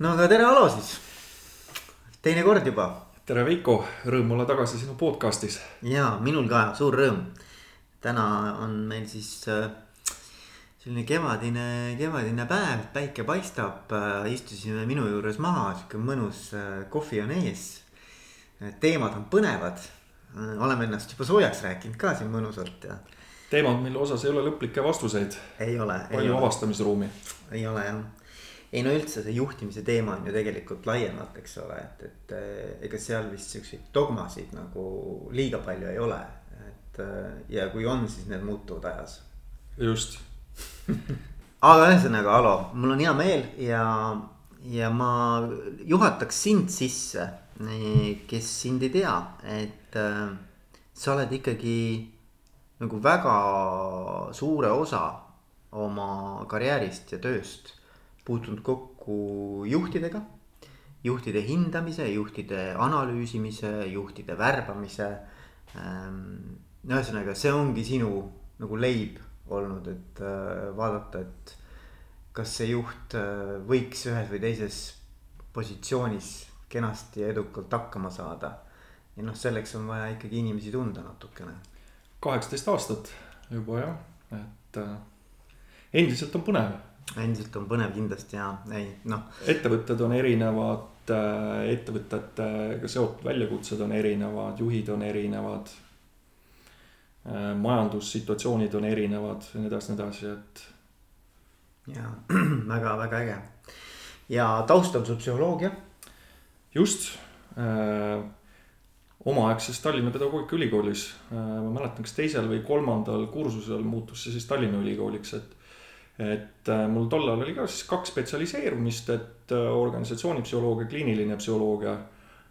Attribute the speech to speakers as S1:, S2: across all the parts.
S1: no aga tere, Alo siis. teine kord juba.
S2: tere, Veiko, rõõm olla tagasi sinu podcast'is.
S1: ja minul ka suur rõõm. täna on meil siis äh, selline kevadine, kevadine päev, päike paistab äh,. istusime minu juures maha, sihuke mõnus äh, kohvi on ees. teemad on põnevad oleme ennast juba soojaks rääkinud ka siin mõnusalt ja.
S2: teemad, mille osas ei ole lõplikke vastuseid.
S1: ei ole.
S2: palju avastamisruumi.
S1: ei ole jah ei no üldse see juhtimise teema on ju tegelikult laiemalt, eks ole, et, et eh, ega seal vist siukseid dogmasid nagu liiga palju ei ole. et eh, ja kui on, siis need muutuvad ajas.
S2: just
S1: aga ühesõnaga, Alo, mul on hea meel ja, ja ma juhataks sind sisse, kes sind ei tea, et äh, sa oled ikkagi nagu väga suure osa oma karjäärist ja tööst puutunud kokku juhtidega, juhtide hindamise, juhtide analüüsimise, juhtide värbamise. Ähm, ühesõnaga, see ongi sinu nagu leib olnud, et äh, vaadata, et kas see juht äh, võiks ühes või teises positsioonis kenasti ja edukalt hakkama saada. ja noh, selleks on vaja ikkagi inimesi tunda natukene.
S2: kaheksateist aastat juba jah, et äh, endiselt on põnev
S1: endiselt on põnev kindlasti ja ei noh.
S2: ettevõtted on erinevad, äh, ettevõtetega seotud väljakutsed on erinevad, juhid on erinevad. Äh, majandussituatsioonid on erinevad ja nii edasi, nii edasi, et.
S1: ja väga-väga äge ja taust on su psühholoogia.
S2: just äh, omaaegses Tallinna Pedagoogikaülikoolis äh,, ma mäletan, kas teisel või kolmandal kursusel muutus see siis Tallinna Ülikooliks, et et äh, mul tollal oli ka siis kaks spetsialiseerumist, et äh, organisatsioonipsühholoogia, kliiniline psühholoogia.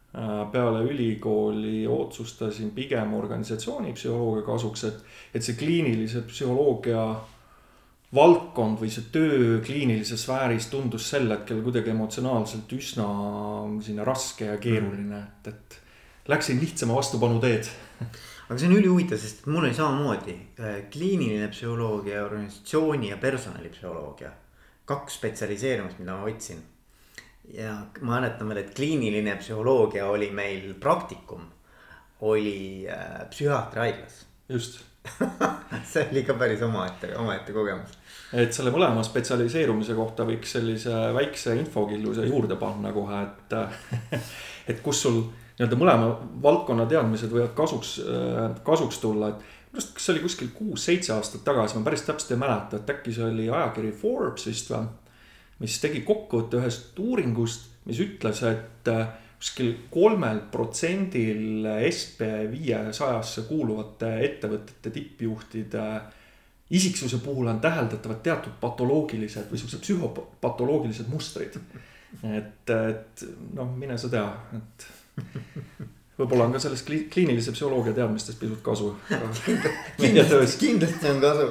S2: Äh, peale ülikooli otsustasin pigem organisatsioonipsühholoogia kasuks, et, et see kliinilise psühholoogia valdkond või see töö kliinilises sfääris tundus sel hetkel kuidagi emotsionaalselt üsna selline raske ja keeruline, et, et läksin lihtsama vastupanu teed
S1: aga see on ülihuvitav, sest mul oli samamoodi äh, kliiniline psühholoogia, organisatsiooni ja personalipsühholoogia. kaks spetsialiseerumist, mida ma võtsin. ja ma mäletan veel, et kliiniline psühholoogia oli meil praktikum, oli äh, psühhiaatri haiglas.
S2: just
S1: see oli ka päris omaette, omaette kogemus.
S2: et selle mõlema spetsialiseerumise kohta võiks sellise väikse infokilluse juurde panna kohe, et et kus sul nii-öelda mõlema valdkonna teadmised võivad kasuks, äh, kasuks tulla, et. minu arust, kas see oli kuskil kuus-seitse aastat tagasi, ma päris täpselt ei mäleta, et äkki see oli ajakiri Forbes vist või. mis tegi kokkuvõtte ühest uuringust, mis ütles, et äh, kuskil kolmel protsendil SB viiesajasse kuuluvate ettevõtete tippjuhtide isiksuse puhul on täheldatavad teatud patoloogilised või siuksed psühhopatoloogilised mustrid. et, et noh, mine sa tea, et võib-olla on ka sellest kliinilise psühholoogia teadmistest pisut kasu
S1: kindlasti, kindlasti on kasu.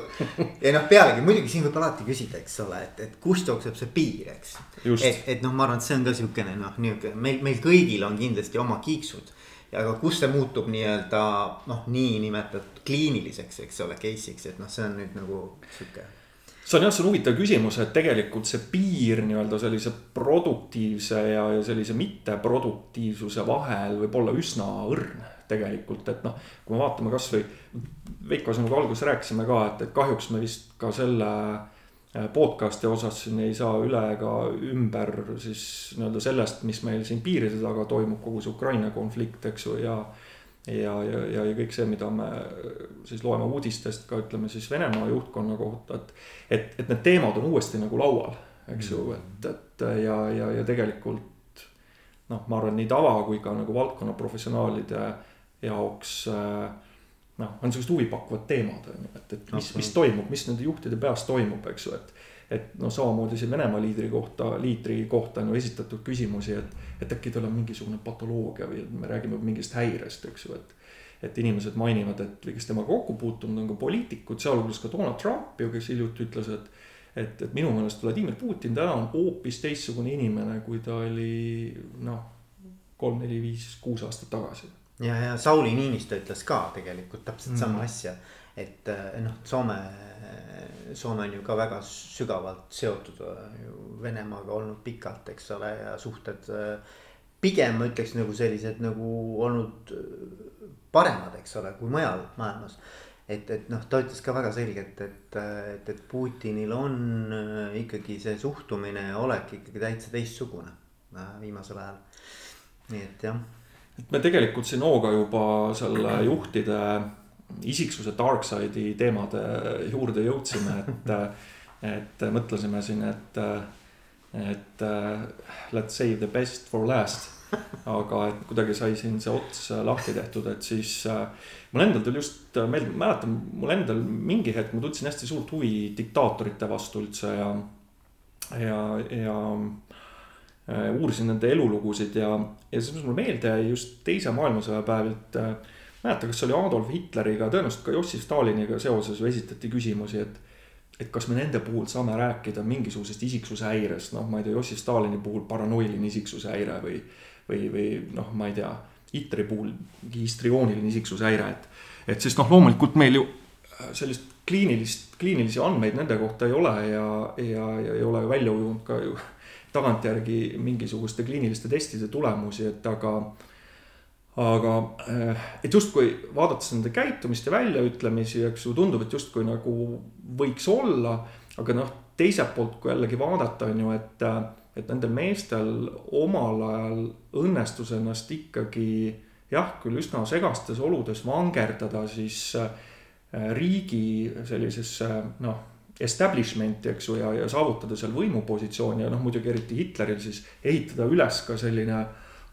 S1: ja noh, pealegi muidugi siin võib alati küsida, eks ole, et, et kust jookseb see piir, eks. et, et noh, ma arvan, et see on ka siukene noh, niuke meil, meil kõigil on kindlasti oma kiiksud. ja aga kus see muutub nii-öelda noh, niinimetatud kliiniliseks, eks ole, case'iks, et noh, see on nüüd nagu sihuke
S2: see on jah, see on huvitav küsimus, et tegelikult see piir nii-öelda sellise produktiivse ja, ja sellise mitteproduktiivsuse vahel võib olla üsna õrn tegelikult, et noh. kui me vaatame kasvõi, Veiko sinuga alguses rääkisime ka, et, et kahjuks me vist ka selle äh, podcast'i osas siin ei saa üle ega ümber siis nii-öelda sellest, mis meil siin piiride taga toimub, kogu see Ukraina konflikt, eks ju, ja ja, ja, ja, ja kõik see, mida me siis loeme uudistest ka ütleme siis Venemaa juhtkonna kohta, et. et, et need teemad on uuesti nagu laual, eks ju, mm. et, et ja, ja, ja tegelikult. noh, ma arvan, nii tava kui ka nagu valdkonna professionaalide jaoks noh, on sellised huvipakkuvad teemad on ju, et, et mis, mis toimub, mis nende juhtide peas toimub, eks ju, et et noh, samamoodi siin Venemaa liidri kohta, liidri kohta on ju esitatud küsimusi, et, et äkki tal on mingisugune patoloogia või me räägime mingist häirest, eks ju, et. et inimesed mainivad, et või kes temaga kokku puutunud on ka poliitikud, sealhulgas ka Donald Trump ju, kes hiljuti ütles, et. et, et minu meelest Vladimir Putin täna on hoopis teistsugune inimene, kui ta oli noh, kolm, neli, viis, kuus aastat tagasi
S1: ja, ja Sauli Niinistö ütles ka tegelikult täpselt mm. sama asja et noh, Soome, Soome on ju ka väga sügavalt seotud ju Venemaaga olnud pikalt, eks ole, ja suhted. pigem ma ütleks nagu sellised nagu olnud paremad, eks ole, kui mujal maailmas et, et noh, ta ütles ka väga selgelt, et, et, et Putinil on ikkagi see suhtumine ja olek ikkagi täitsa teistsugune viimasel ajal. nii et jah.
S2: et me tegelikult siin hooga juba selle juhtide isiksuse dark side'i teemade juurde jõudsime, et, et mõtlesime siin, et, et let's save the best for last aga et kuidagi sai siin see ots lahti tehtud, et siis mul endal tuli just meelde, mäletan, mul endal mingi hetk ma tundsin hästi suurt huvi diktaatorite vastu üldse ja, ja, ja äh, uurisin nende elulugusid ja, ja siis mulle meelde jäi just teise maailmasõja päevilt äh,. Mäleta, kas see oli Adolf Hitleriga, tõenäoliselt ka Jossif Staliniga seoses ju esitati küsimusi, et et kas me nende puhul saame rääkida mingisugusest isiksuse häirest, noh, ma ei tea, Jossif Stalini puhul paranoiline isiksuse häire või või, või noh, ma ei tea, ITRi puhul histriooniline isiksushäire, et. et sest noh, loomulikult meil ju äh, sellist kliinilist, kliinilisi andmeid nende kohta ei ole ja, ja, ja ei ole välja ujunud ka ju tagantjärgi mingisuguste kliiniliste testide tulemusi, et aga aga äh, et justkui vaadates nende käitumist ja väljaütlemisi, eks ju, tundub, et justkui nagu võiks olla, aga noh, teiselt poolt, kui jällegi vaadata, on ju, et äh, et nendel meestel omal ajal õnnestus ennast ikkagi jah, küll üsna segastes oludes vangerdada siis äh, riigi sellisesse noh, establishment'i, eks ju, ja, ja saavutada seal võimupositsiooni ja noh, muidugi eriti Hitleril siis ehitada üles ka selline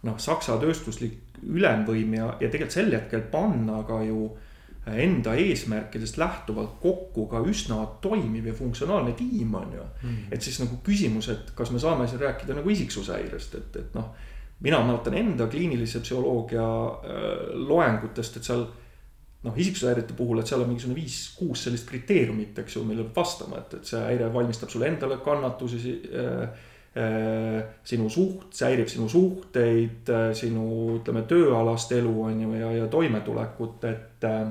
S2: noh, Saksa tööstuslik ülemvõim ja, ja tegelikult sel hetkel panna ka ju enda eesmärkidest lähtuvalt kokku ka üsna toimiv ja funktsionaalne tiim, on ju mm.. et siis nagu küsimus, et kas me saame siin rääkida nagu isiksushäirest, et, et noh. mina mäletan enda kliinilise psühholoogia äh, loengutest, et seal noh, isiksushäirete puhul, et seal on mingisugune viis-kuus sellist kriteeriumit, eks ju, millele peab vastama, et, et see häire valmistab sulle endale kannatusi äh, äh, sinu suht, see häirib sinu suhteid, äh, sinu ütleme, tööalast elu on ju ja, ja toimetulekut, et äh,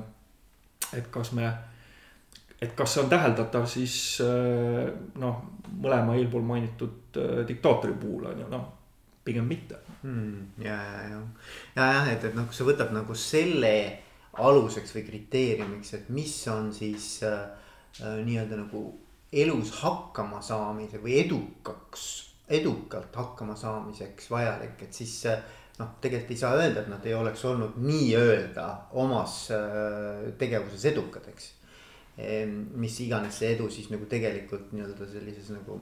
S2: et kas me, et kas see on täheldatav siis äh, noh, mõlema eelpool mainitud äh, diktaatori puhul on ju noh, pigem mitte
S1: hmm,. ja, ja, ja, ja jah, et, et noh, kui sa võtad nagu selle aluseks või kriteeriumiks, et mis on siis äh, äh, nii-öelda nagu elus hakkama saamise või edukaks, edukalt hakkama saamiseks vajalik, et siis äh, noh, tegelikult ei saa öelda, et nad ei oleks olnud nii-öelda omas äh, tegevuses edukad, eks. mis iganes see edu siis nagu tegelikult nii-öelda sellises nagu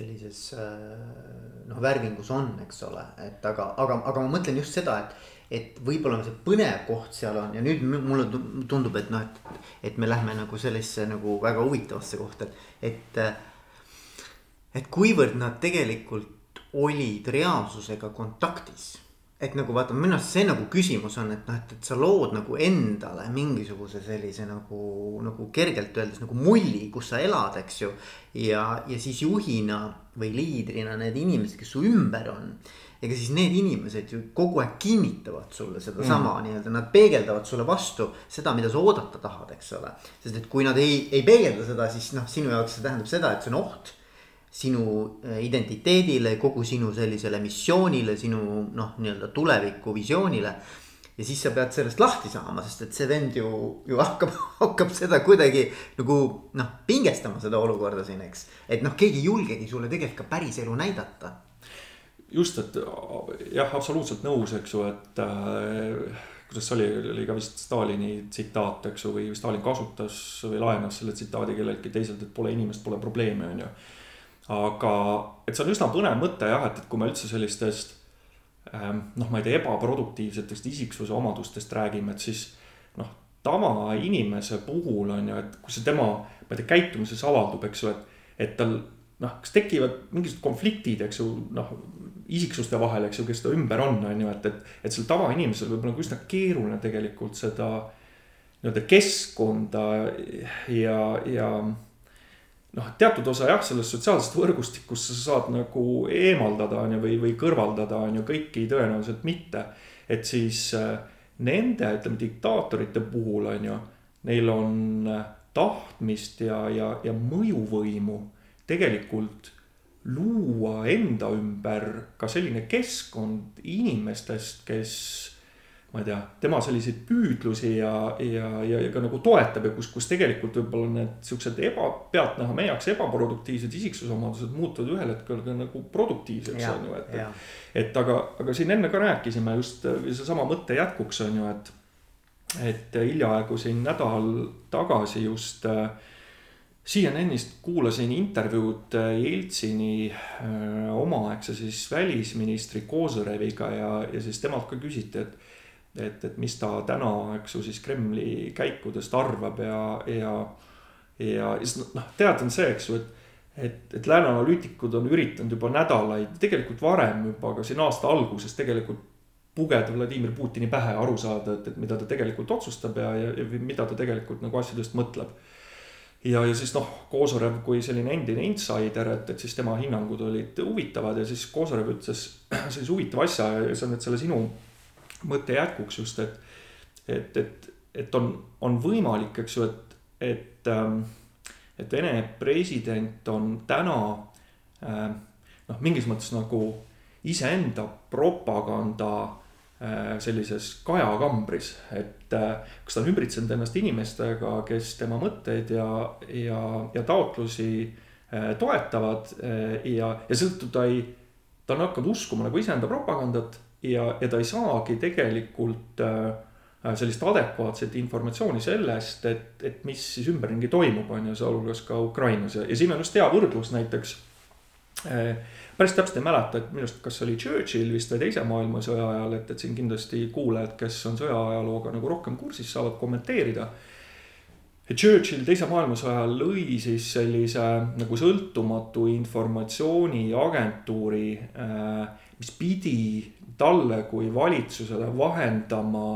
S1: sellises äh, noh, värvingus on, eks ole, et aga, aga, aga ma mõtlen just seda, et. et võib-olla see põnev koht seal on ja nüüd mulle tundub, et noh, et, et me lähme nagu sellisesse nagu väga huvitavasse kohta, et, et. Et kuivõrd nad tegelikult olid reaalsusega kontaktis. et nagu vaata, minu arust see nagu küsimus on, et noh, et, et sa lood nagu endale mingisuguse sellise nagu, nagu kergelt öeldes nagu mulli, kus sa elad, eks ju. ja, ja siis juhina või liidrina need inimesed, kes su ümber on ega siis need inimesed ju kogu aeg kinnitavad sulle sedasama mm. nii-öelda, nad peegeldavad sulle vastu seda, mida sa oodata tahad, eks ole. sest et kui nad ei, ei peegelda seda, siis noh, sinu jaoks see tähendab seda, et see on oht sinu äh, identiteedile, kogu sinu sellisele missioonile, sinu noh, nii-öelda tulevikuvisioonile. ja siis sa pead sellest lahti saama, sest et see vend ju, ju hakkab, hakkab seda kuidagi nagu noh, pingestama seda olukorda siin, eks. et noh, keegi ei julgegi sulle tegelikult ka päris elu näidata.
S2: just, et jah, absoluutselt nõus, eks ju, et äh, kuidas see oli, oli ka vist Stalini tsitaat, eks ju, või Stalin kasutas või laenas selle tsitaadi kelleltki teiselt, et pole inimest, pole probleemi, on ju aga, et see on üsna põnev mõte jah, et, et kui me üldse sellistest ähm, noh, ma ei tea, ebaproduktiivsetest isiksuse omadustest räägime, et siis noh, tavainimese puhul on ju, et kui see tema, ma ei tea, käitumises avaldub, eks ju, et, et tal noh, kas tekivad mingisugused konfliktid, eks ju, noh, isiksuste vahel, eks ju, kes ta ümber on, on ju, et, et, et sel tavainimesel võib olla nagu üsna keeruline tegelikult seda nii-öelda keskkonda ja, ja noh, teatud osa jah, sellest sotsiaalsest võrgustikust sa saad nagu eemaldada, on ju, või, või kõrvaldada, on ju, kõiki tõenäoliselt mitte. et siis äh, nende, ütleme, diktaatorite puhul on ju, neil on tahtmist ja, ja, ja mõjuvõimu tegelikult luua enda ümber ka selline keskkond inimestest, kes ma ei tea, tema selliseid püüdlusi ja, ja, ja, ja ka nagu toetab ja kus, kus tegelikult võib-olla need siuksed eba, pealtnäha meie jaoks ebaproduktiivsed isiksusomadused muutuvad ühel hetkel ka nagu produktiivseks, on ju, et. et aga, aga siin enne ka rääkisime just seesama mõtte jätkuks on ju, et, et hiljaaegu siin nädal tagasi just äh, CNN-ist kuulasin intervjuud äh, Jeltsini äh, omaaegse siis välisministri Kozoreviga ja, ja siis temalt ka küsiti, et et, et mis ta täna, eks ju, siis Kremli käikudest arvab ja, ja, ja siis noh, teada on see, eks ju, et et, et lääne analüütikud on üritanud juba nädalaid, tegelikult varem juba, aga siin aasta alguses tegelikult pugeda Vladimir Putini pähe aru saada, et, et mida ta tegelikult otsustab ja, ja, ja mida ta tegelikult nagu asjadest mõtleb. ja, ja siis noh, Kozorev kui selline endine insider, et, et siis tema hinnangud olid huvitavad ja siis Kozorev ütles sellise huvitava asja ja see on nüüd selle sinu mõtte jätkuks just, et, et, et, et on, on võimalik, eks ju, et, et, ähm, et Vene president on täna ähm, noh, mingis mõttes nagu iseenda propaganda äh, sellises kajakambris, et äh, kas ta on ümbritsenud ennast inimestega, kes tema mõtteid ja, ja, ja taotlusi äh, toetavad ja, ja seetõttu ta ei, ta on hakanud uskuma nagu iseenda propagandat ja, ja ta ei saagi tegelikult äh, sellist adekvaatset informatsiooni sellest, et, et mis siis ümberringi toimub, on ju, sealhulgas ka Ukrainas ja, ja siin on just hea võrdlus näiteks äh,. päris täpselt ei mäleta, et minu arust, kas oli Churchill vist või teise maailmasõja ajal, et, et siin kindlasti kuulajad, kes on sõjaajalooga nagu rohkem kursis, saavad kommenteerida Churchill teise maailmasõja ajal lõi siis sellise nagu sõltumatu informatsiooniagentuuri, äh, mis pidi talle kui valitsusele vahendama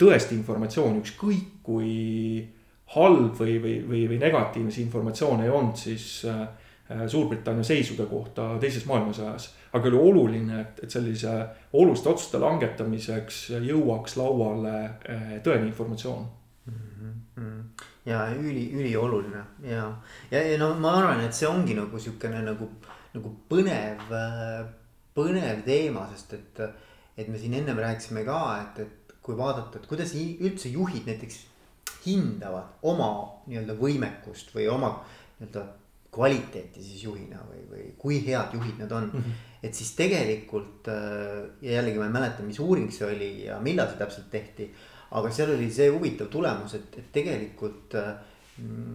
S2: tõesti informatsiooni, ükskõik kui halb või, või, või, või negatiivne see informatsioon ei olnud, siis äh, Suurbritannia seisude kohta teises maailmasõjas. aga oli oluline, et, et sellise oluliste otsuste langetamiseks jõuaks lauale äh, tõene informatsioon
S1: mm. -hmm. ja üli, ülioluline ja, ja, ja no ma arvan, et see ongi nagu sihukene nagu, nagu põnev äh, põnev teema, sest et, et me siin ennem rääkisime ka, et, et kui vaadata, et kuidas üldse juhid näiteks hindavad oma nii-öelda võimekust või oma nii-öelda kvaliteeti siis juhina või, või kui head juhid nad on mm. -hmm. et siis tegelikult ja jällegi ma ei mäleta, mis uuring see oli ja millal see täpselt tehti. aga seal oli see huvitav tulemus, et, et tegelikult mm,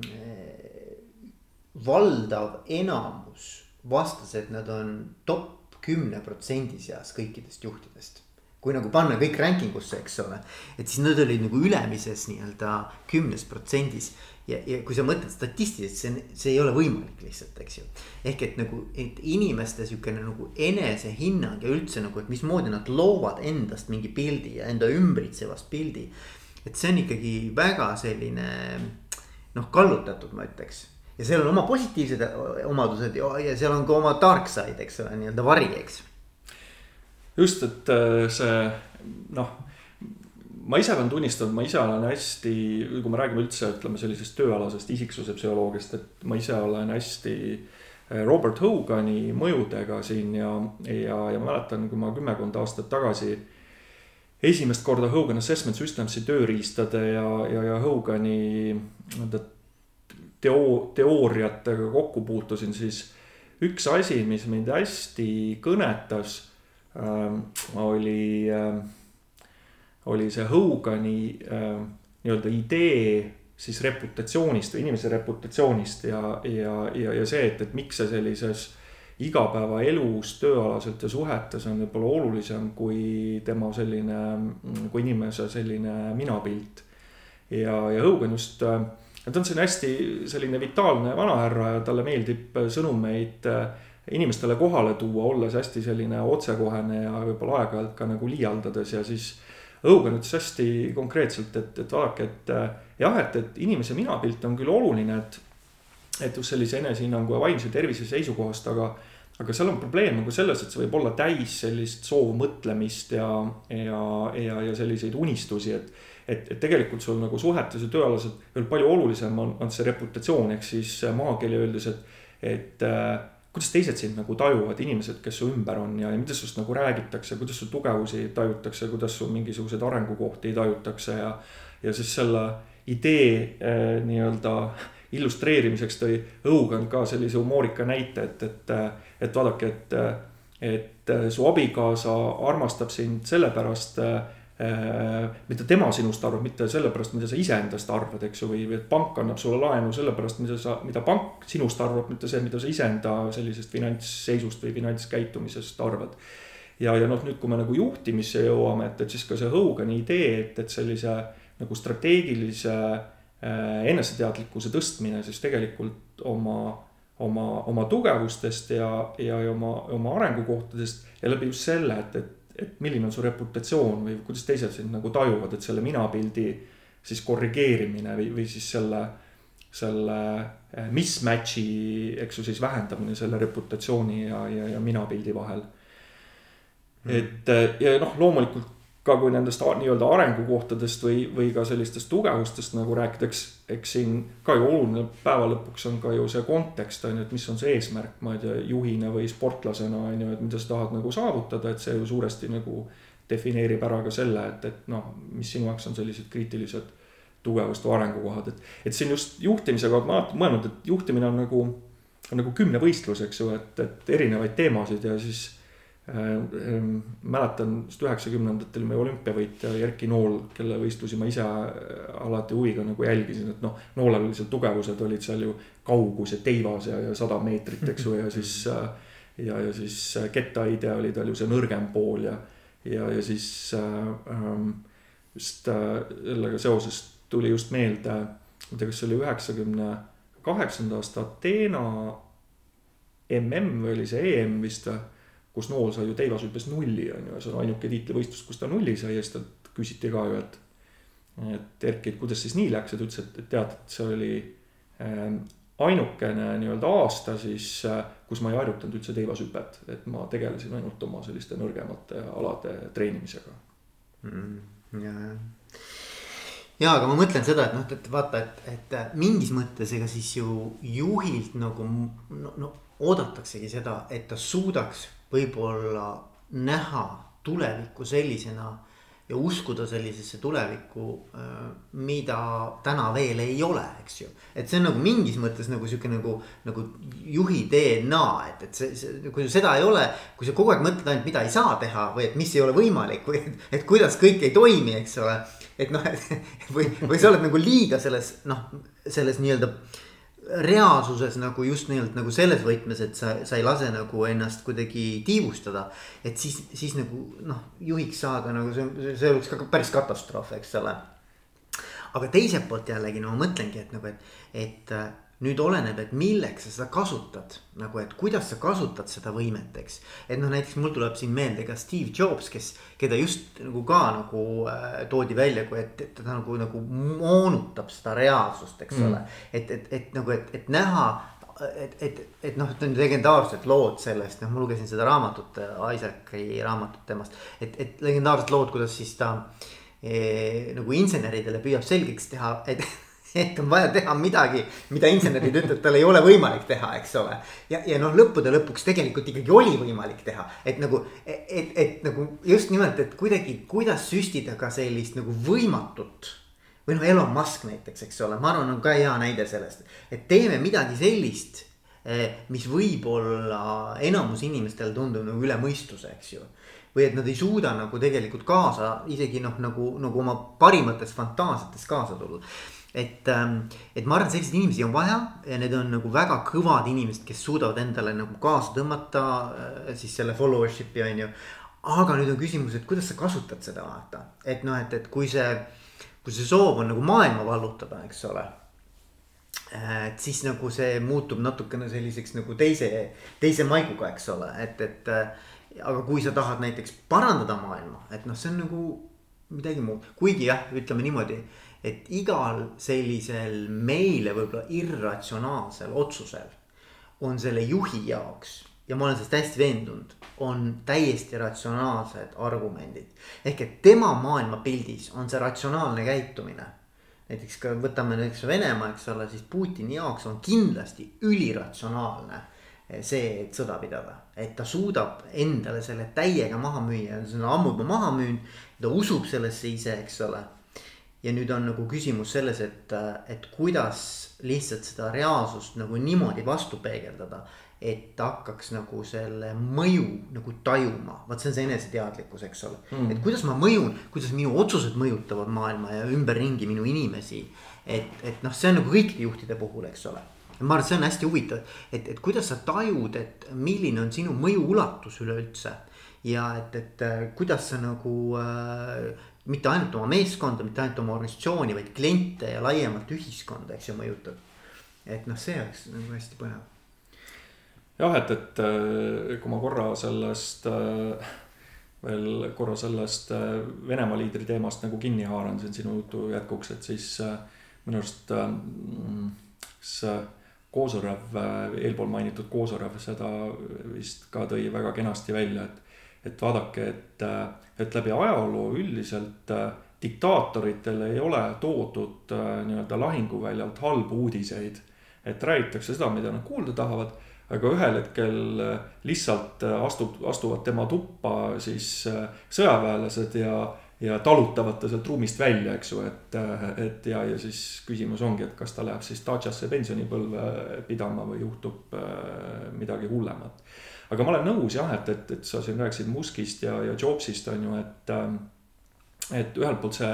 S1: valdav enamus vastas, et nad on top kümne protsendi seas kõikidest juhtidest. kui nagu panna kõik ranking usse, eks ole, et siis nad olid nagu ülemises nii-öelda kümnes protsendis. ja, ja kui sa mõtled statistiliselt, see, see ei ole võimalik lihtsalt, eks ju. ehk et nagu, et inimeste sihukene nagu enesehinnang ja üldse nagu, et mismoodi nad loovad endast mingi pildi ja enda ümbritsevast pildi. et see on ikkagi väga selline noh, kallutatud, ma ütleks ja seal on oma positiivsed omadused ja, ja seal on ka oma dark side, eks ole, nii-öelda vari, eks.
S2: just, et äh, see noh, ma ise pean tunnistama, ma ise olen hästi, kui me räägime üldse, ütleme sellisest tööalasest isiksuse psühholoogiast, et ma ise olen hästi äh, Robert Hogani mõjudega siin ja, ja, ja mäletan, kui ma kümmekond aastat tagasi esimest korda Hogan Assessment Systems'i tööriistade ja, ja, ja Hogani nii-öelda teo-, teooriatega kokku puutusin, siis üks asi, mis mind hästi kõnetas äh,, oli äh,, oli see Hogani äh, nii-öelda idee siis reputatsioonist või inimese reputatsioonist ja, ja, ja, ja see, et, et miks see sellises igapäevaelus, tööalaselt ja suhetes on võib-olla olulisem kui tema selline, kui inimese selline minapilt. ja, ja Hogan just äh, ta on selline hästi selline vitaalne vanahärra ja talle meeldib sõnumeid äh, inimestele kohale tuua, olles hästi selline otsekohene ja võib-olla aeg-ajalt ka nagu liialdades ja siis. Õugen ütles hästi konkreetselt, et, et vaadake, et äh, jah, et, et inimese minapilt on küll oluline, et, et just sellise enesehinnangu ja vaimse tervise seisukohast, aga aga seal on probleem nagu selles, et see võib olla täis sellist soovmõtlemist ja, ja, ja, ja selliseid unistusi, et. Et, et tegelikult sul nagu suhetes ja tööalaselt veel palju olulisem on, on see reputatsioon, ehk siis maakeeli öeldes, et, et äh, kuidas teised sind nagu tajuvad, inimesed, kes su ümber on ja, ja mida sinust nagu räägitakse, kuidas su tugevusi tajutakse, kuidas su mingisuguseid arengukohti tajutakse ja. ja siis selle idee äh, nii-öelda illustreerimiseks tõi Õugan ka sellise humoorika näite, et, et, et vaadake, et, et su abikaasa armastab sind sellepärast mida tema sinust arvab, mitte sellepärast, mida sa iseendast arvad, eks ju, või, või et pank annab sulle laenu sellepärast, mida sa, mida pank sinust arvab, mitte see, mida sa iseenda sellisest finantsseisust või finantskäitumisest arvad. ja, ja noh, nüüd, kui me nagu juhtimisse jõuame, et, et siis ka see Hogani idee, et, et sellise nagu strateegilise äh, Äh, eneseteadlikkuse tõstmine siis tegelikult oma, oma, oma tugevustest ja, ja, ja oma, oma arengukohtadest ja läbi just selle, et, et, et milline on su reputatsioon või kuidas teised sind nagu tajuvad, et selle minapildi siis korrigeerimine või, või siis selle, selle äh, mismatch'i, eks ju, siis vähendamine selle reputatsiooni ja, ja, ja minapildi vahel. Mm.. et ja noh, loomulikult ka kui nendest nii-öelda arengukohtadest või, või ka sellistest tugevustest nagu rääkida, eks, eks siin ka ju oluline päeva lõpuks on ka ju see kontekst on ju, et mis on see eesmärk, ma ei tea, juhina või sportlasena on ju, et mida sa tahad nagu saavutada, et see ju suuresti nagu defineerib ära ka selle, et, et noh, mis sinu jaoks on sellised kriitilised tugevust või arengukohad, et, et siin just juhtimisega ma olen mõelnud, et juhtimine on nagu, on nagu kümnevõistlus, eks ju, et, et erinevaid teemasid ja siis mäletan just üheksakümnendatel meie olümpiavõitja Erki Nool, kelle võistlusi ma ise äh, alati huviga nagu jälgisin, et noh. noolel oli seal tugevused olid seal ju kaugus ja teivas ja, ja sada meetrit, eks ju, ja siis. Äh, ja, ja siis kettaheide oli tal ju see nõrgem pool ja, ja, ja siis ähm, just sellega seoses tuli just meelde. ma ei tea, kas see oli üheksakümne kaheksanda aasta Ateena mm või oli see EM vist või kus nool sai ju teivashüppes nulli, on ju, ja see on ainuke tiitlivõistlus, kus ta nulli sai ja siis talt küsiti ka ju, et. et Erki, et kuidas siis nii läks ta ütles, et, et tead, et see oli ähm, ainukene nii-öelda aasta siis, äh, kus ma ei harjutanud üldse teivashüpet, et ma tegelesin ainult oma selliste nõrgemate alade treenimisega
S1: mm,. ja, ja ja, aga ma mõtlen seda, et noh, et vaata, et, et mingis mõttes ega siis ju juhilt nagu no, no oodataksegi seda, et ta suudaks võib-olla näha tulevikku sellisena ja uskuda sellisesse tulevikku, äh, mida täna veel ei ole, eks ju. et see on nagu mingis mõttes nagu sihuke nagu, nagu juhi DNA, et, et see, see, kui seda ei ole. kui sa kogu aeg mõtled ainult, mida ei saa teha või et mis ei ole võimalik või et, et kuidas kõik ei toimi, eks ole. et noh, või, või sa oled nagu liiga selles noh, selles nii-öelda reaalsuses nagu just nimelt nagu selles võtmes, et sa, sa ei lase nagu ennast kuidagi tiivustada. et siis, siis nagu noh, juhiks saada nagu see, see oleks ka päris katastroof, eks ole. aga teiselt poolt jällegi no ma mõtlengi, et nagu, et, et nüüd oleneb, et milleks sa seda kasutad, nagu, et kuidas sa kasutad seda võimet, eks. et noh, näiteks mul tuleb siin meelde ka Steve Jobs, kes, keda just nagu ka nagu äh, toodi välja, kui et, et ta nagu, nagu moonutab seda reaalsust, eks mm. ole. et, et, et nagu, et, et näha et, et, et noh, need legendaarsed lood sellest, noh, ma lugesin seda raamatut, Isaaci raamatut temast, et, et legendaarsed lood, kuidas siis ta eh, nagu inseneridele püüab selgeks teha, et et on vaja teha midagi, mida insenerid ütlevad, tal ei ole võimalik teha, eks ole. ja, ja noh, lõppude lõpuks tegelikult ikkagi oli võimalik teha, et nagu, et, et, nagu just nimelt, et kuidagi, kuidas süstida ka sellist nagu võimatut. või noh, Elon Musk näiteks, eks ole, ma arvan, on ka hea näide sellest, et teeme midagi sellist eh, mis võib-olla enamus inimestele tundub nagu üle mõistuse, eks ju. või et nad ei suuda nagu tegelikult kaasa isegi noh, nagu, nagu oma parimates fantaasiates kaasa tulla et, ähm, et ma arvan, et selliseid inimesi on vaja ja need on nagu väga kõvad inimesed, kes suudavad endale nagu kaasa tõmmata äh, siis selle followership'i on ju. aga nüüd on küsimus, et kuidas sa kasutad seda vaata, et noh, et, et kui see, kui see soov on nagu maailma vallutada, eks ole. Äh, et siis nagu see muutub natukene selliseks nagu teise, teise maiguga, eks ole, et, et. Äh, aga kui sa tahad näiteks parandada maailma, et noh, see on nagu midagi muud, kuigi jah, ütleme niimoodi et igal sellisel meile võib-olla irratsionaalsel otsusel on selle juhi jaoks ja ma olen sellest hästi veendunud, on täiesti ratsionaalsed argumendid. ehk et tema maailmapildis on see ratsionaalne käitumine. näiteks ka võtame näiteks Venemaa, eks ole, siis Putini jaoks on kindlasti üliratsionaalne see, et sõda pidada. et ta suudab endale selle täiega maha müüa, ta on ammu juba maha müünud, ta usub sellesse ise, eks ole ja nüüd on nagu küsimus selles, et, et kuidas lihtsalt seda reaalsust nagu niimoodi vastu peegeldada. et hakkaks nagu selle mõju nagu tajuma, vot see on see eneseteadlikkus, eks ole mm.. et kuidas ma mõjun, kuidas minu otsused mõjutavad maailma ja ümberringi minu inimesi. et, et noh, see on nagu kõikide juhtide puhul, eks ole ma arvan, et see on hästi huvitav, et, et kuidas sa tajud, et milline on sinu mõju ulatus üleüldse. ja et, et kuidas sa nagu äh, mitte ainult oma meeskonda, mitte ainult oma organisatsiooni, vaid kliente ja laiemalt ühiskonda, eks ju, mõjutab. et noh, see oleks nagu hästi põnev.
S2: jah, et, et äh, kui ma korra sellest äh, veel korra sellest äh, Venemaa liidri teemast nagu kinni haaran siin sinu jutu jätkuks, et siis minu arust see Kozorev, eelpool mainitud Kozorev seda vist ka tõi väga kenasti välja, et et vaadake, et, et läbi ajaloo üldiselt äh, diktaatoritele ei ole toodud äh, nii-öelda lahinguväljalt halbu uudiseid. et räägitakse seda, mida nad kuulda tahavad, aga ühel hetkel äh, lihtsalt astub, astuvad tema tuppa siis sõjaväelased ja ja talutavad ta sealt ruumist välja, eks ju, et, et ja, ja siis küsimus ongi, et kas ta läheb siis Daciasse pensionipõlve pidama või juhtub midagi hullemat aga ma olen nõus jah, et, et, et sa siin rääkisid Muskist ja, ja Jobsist on ju, et. Ähm, et ühelt poolt see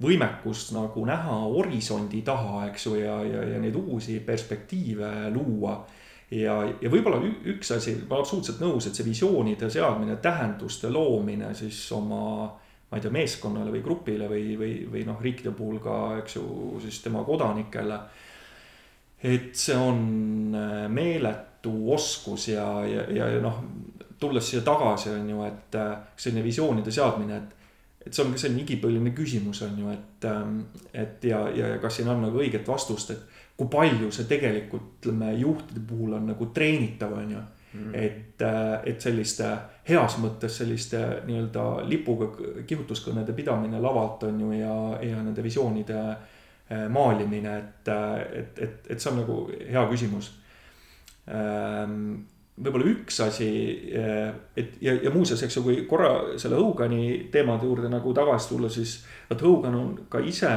S2: võimekus nagu näha horisondi taha, eks ju, ja, ja, ja neid uusi perspektiive luua. ja, ja võib-olla üks asi, ma olen absoluutselt nõus, et see visioonide seadmine, tähenduste loomine siis oma ma ei tea, meeskonnale või grupile või, või, või noh, riikide puhul ka, eks ju, siis tema kodanikele. et see on äh, meeletu tohutu oskus ja, ja, ja, ja noh, tulles siia tagasi, on ju, et äh, selline visioonide seadmine, et et see on ka selline igipõline küsimus, on ju, et, ähm, et ja, ja kas siin on nagu õiget vastust, et kui palju see tegelikult, ütleme, juhtide puhul on nagu treenitav, on ju. Mm.. et, äh, et selliste heas mõttes selliste nii-öelda lipuga kihutuskõnede pidamine lavalt on ju ja, ja nende visioonide äh, maalimine, et, et, et, et see on nagu hea küsimus võib-olla üks asi, eh, et ja, ja muuseas, eks ju, kui korra selle Hogani teemade juurde nagu tagasi tulla, siis vot Hogan on ka ise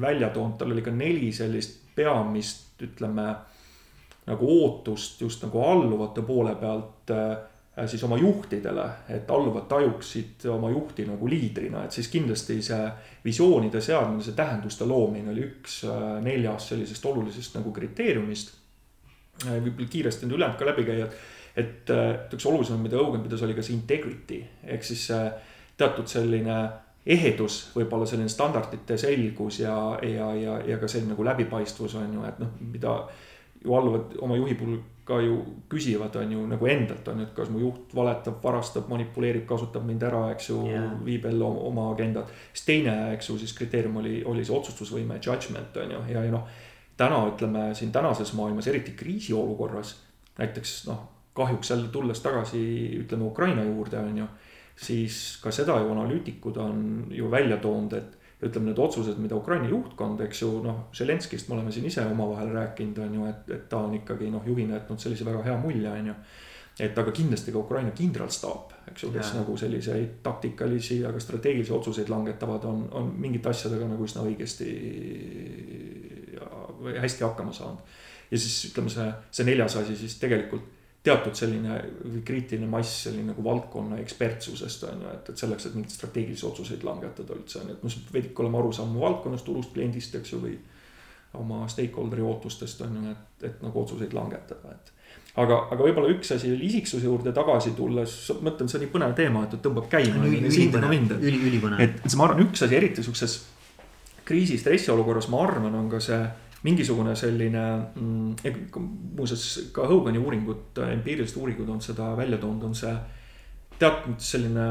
S2: välja toonud, tal oli ka neli sellist peamist, ütleme. nagu ootust just nagu alluvate poole pealt äh, siis oma juhtidele, et alluvad tajuksid oma juhti nagu liidrina, et siis kindlasti see visioonide seadmine, see tähenduste loomine oli üks äh, neljast sellisest olulisest nagu kriteeriumist võib-olla kiiresti nüüd ülejäänud ka läbi käia, et. et äh, üks olulisem, mida Hogan pidas, oli ka see integrity ehk siis äh, teatud selline ehedus, võib-olla selline standardite selgus ja, ja, ja, ja ka selline nagu läbipaistvus on ju, et noh, mida ju alluvad oma juhi puhul ka ju küsivad, on ju nagu endalt on ju, et kas mu juht valetab, varastab, manipuleerib, kasutab mind ära, eks ju yeah., viib ellu oma agendat. siis teine, eks ju, siis kriteerium oli, oli see otsustusvõime, judgment on ju, ja, ja noh täna ütleme siin tänases maailmas, eriti kriisiolukorras, näiteks noh, kahjuks jälle tulles tagasi, ütleme Ukraina juurde, on ju. siis ka seda ju analüütikud on ju välja toonud, et ütleme, need otsused, mida Ukraina juhtkond, eks ju, noh, Zelenskist me oleme siin ise omavahel rääkinud, on ju, et, et ta on ikkagi noh, juhina jätnud sellise väga hea mulje, on ju. et aga kindlasti ka Ukraina kindralstaap, eks ju, kes ja. nagu selliseid taktikalisi, aga strateegilisi otsuseid langetavad, on, on mingite asjadega nagu üsna õigesti hästi hakkama saanud. ja siis ütleme, see, see neljas asi siis tegelikult teatud selline kriitiline mass selline nagu valdkonna ekspertsusest on ju, et, et selleks, et mingeid strateegilisi otsuseid langetada üldse on ju, et noh, ikka olema aru saama valdkonnast, turust, kliendist, eks ju, või. oma stakeholder'i ootustest on ju, et, et nagu otsuseid langetada, et. aga, aga võib-olla üks asi veel isiksuse juurde tagasi tulles, mõtlen, see on nii põnev teema, et tõmbab käima.
S1: ülipõnev.
S2: et, et ma arvan, üks asi eriti sihukeses kriisi, stressiolukorras, ma arvan, on ka see mingisugune selline mm,, muuseas ka Hogani uuringud, empiirilised uuringud on seda välja toonud, on see teatud selline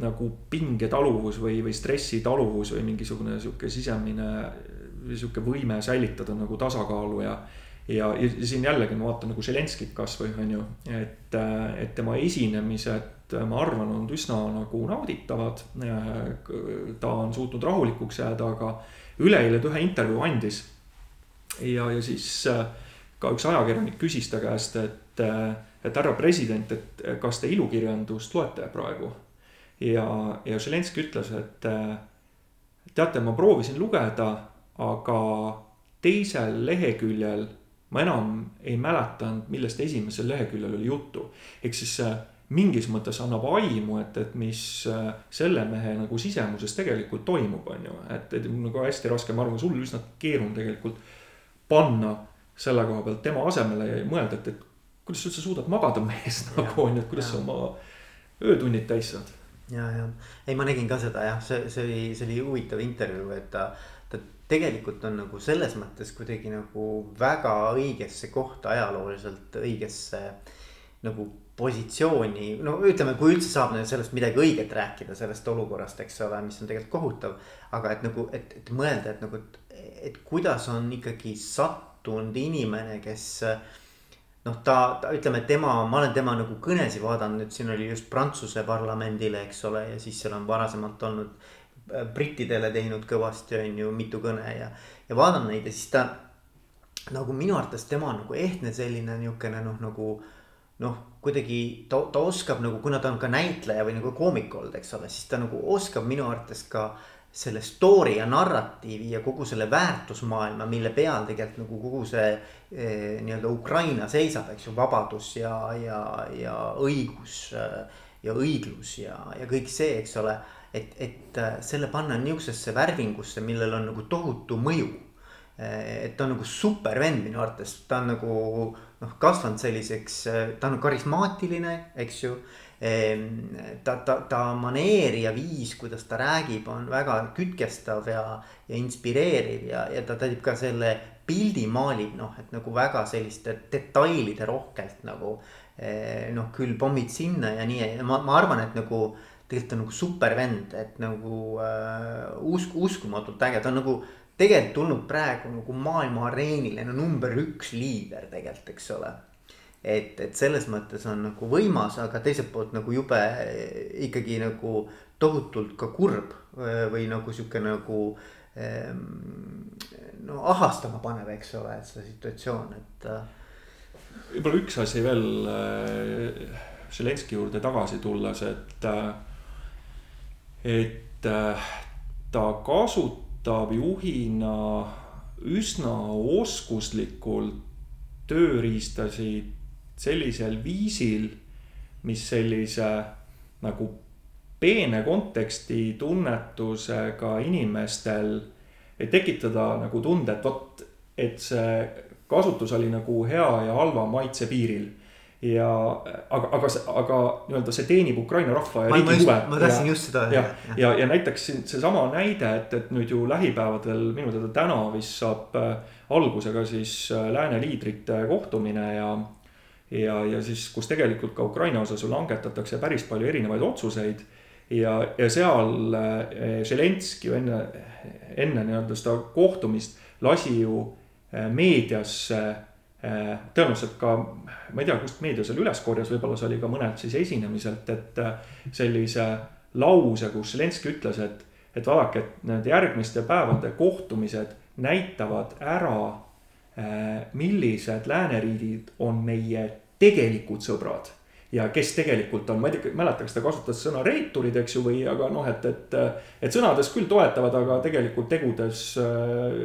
S2: nagu pingetaluvus või, või stressitaluvus või mingisugune sihuke sisemine sihuke võime säilitada nagu tasakaalu ja. ja, ja siin jällegi ma vaatan nagu Zelenskit kasvõi on ju, et, et tema esinemised, ma arvan, on üsna nagu nauditavad. ta on suutnud rahulikuks jääda, aga üleeile ta ühe intervjuu andis. Ja, ja siis ka üks ajakirjanik küsis ta käest, et, et härra president, et kas te ilukirjandust loete praegu ja, ja Zelenskõi ütles, et teate, ma proovisin lugeda, aga teisel leheküljel ma enam ei mäletanud, millest esimesel leheküljel oli juttu. ehk siis mingis mõttes annab aimu, et, et mis äh, selle mehe nagu sisemuses tegelikult toimub, on ju. et, et nagu hästi raske, ma arvan, sul üsna keeruline tegelikult panna selle koha pealt tema asemele ja mõelda, et, et kuidas sa üldse suudad magada mees nagu on ju, et kuidas ja. sa oma öötunnid täis saad
S1: ja, ja ei, ma nägin ka seda jah, see, see oli, see oli huvitav intervjuu, et ta, ta tegelikult on nagu selles mõttes kuidagi nagu väga õigesse kohta ajalooliselt õigesse nagu positsiooni, no ütleme, kui üldse saab sellest midagi õiget rääkida, sellest olukorrast, eks ole, mis on tegelikult kohutav. aga et nagu, et, et mõelda, et nagu, et, et kuidas on ikkagi sattunud inimene, kes noh, ta, ta ütleme, tema, ma olen tema nagu kõnesid vaadanud, nüüd siin oli just Prantsuse parlamendile, eks ole, ja siis seal on varasemalt olnud äh, brittidele teinud kõvasti, on ju, mitu kõne ja. ja vaatan neid ja siis ta nagu minu arvates tema on nagu ehtne selline niisugune noh, nagu noh, kuidagi ta, ta oskab nagu, kuna ta on ka näitleja või nagu koomik olnud, eks ole, siis ta nagu oskab minu arvates ka selle story ja narratiivi ja kogu selle väärtusmaailma, mille peal tegelikult nagu kogu see eh, nii-öelda Ukraina seisab, eks ju, vabadus ja, ja, ja õigus eh, ja õiglus ja, ja kõik see, eks ole. et, et eh, selle panna niisugusesse värvingusse, millel on nagu tohutu mõju. et ta on nagu super vend minu arvates, ta on nagu noh, kasvanud selliseks, ta on karismaatiline, eks ju ta, ta, ta maneer ja viis, kuidas ta räägib, on väga kütkestav ja, ja inspireeriv ja, ja ta teeb ka selle pildi maalib noh, et nagu väga selliste detailide rohkelt nagu. Eh, noh, küll pommid sinna ja nii ja ma, ma arvan, et nagu tegelikult on nagu super vend, et nagu äh, usk, uskumatult äge, ta on nagu tegelikult tulnud praegu nagu maailma areenile no number üks liider tegelikult, eks ole et, et selles mõttes on nagu võimas, aga teiselt poolt nagu jube ikkagi nagu tohutult ka kurb või nagu sihuke nagu ehm, no ahastama panev, eks ole, et see situatsioon, et.
S2: Äh, võib-olla üks asi veel Zelenski juurde tagasi tulles, et, et ta kasutab juhina üsna oskuslikult tööriistasid sellisel viisil, mis sellise nagu peene konteksti tunnetusega inimestel tekitada nagu tunde, et vot, et see kasutus oli nagu hea ja halva maitse piiril ja aga, aga, aga nii-öelda see teenib Ukraina rahva ja riigi huve.
S1: ma tahtsin just seda
S2: öelda. ja, ja, ja näiteks siin seesama näide, et, et nüüd ju lähipäevadel minu teada täna vist saab äh, alguse ka siis äh, lääne liidrite kohtumine ja ja, ja siis, kus tegelikult ka Ukraina osas ju langetatakse päris palju erinevaid otsuseid. ja, ja seal eh, Zelenskõi ju enne, enne nii-öelda seda kohtumist lasi ju eh, meediasse eh, tõenäoliselt ka, ma ei tea, kust meedia selle üles korjas, võib-olla see oli ka mõnelt siis esinemiselt, et sellise lause, kus Zelenskõi ütles, et, et vaadake, et need järgmiste päevade kohtumised näitavad ära millised lääneriigid on meie tegelikud sõbrad ja kes tegelikult on, ma ei tea, mäleta, kas ta kasutas sõna reeturid, eks ju, või aga noh, et, et. et sõnades küll toetavad, aga tegelikult tegudes äh,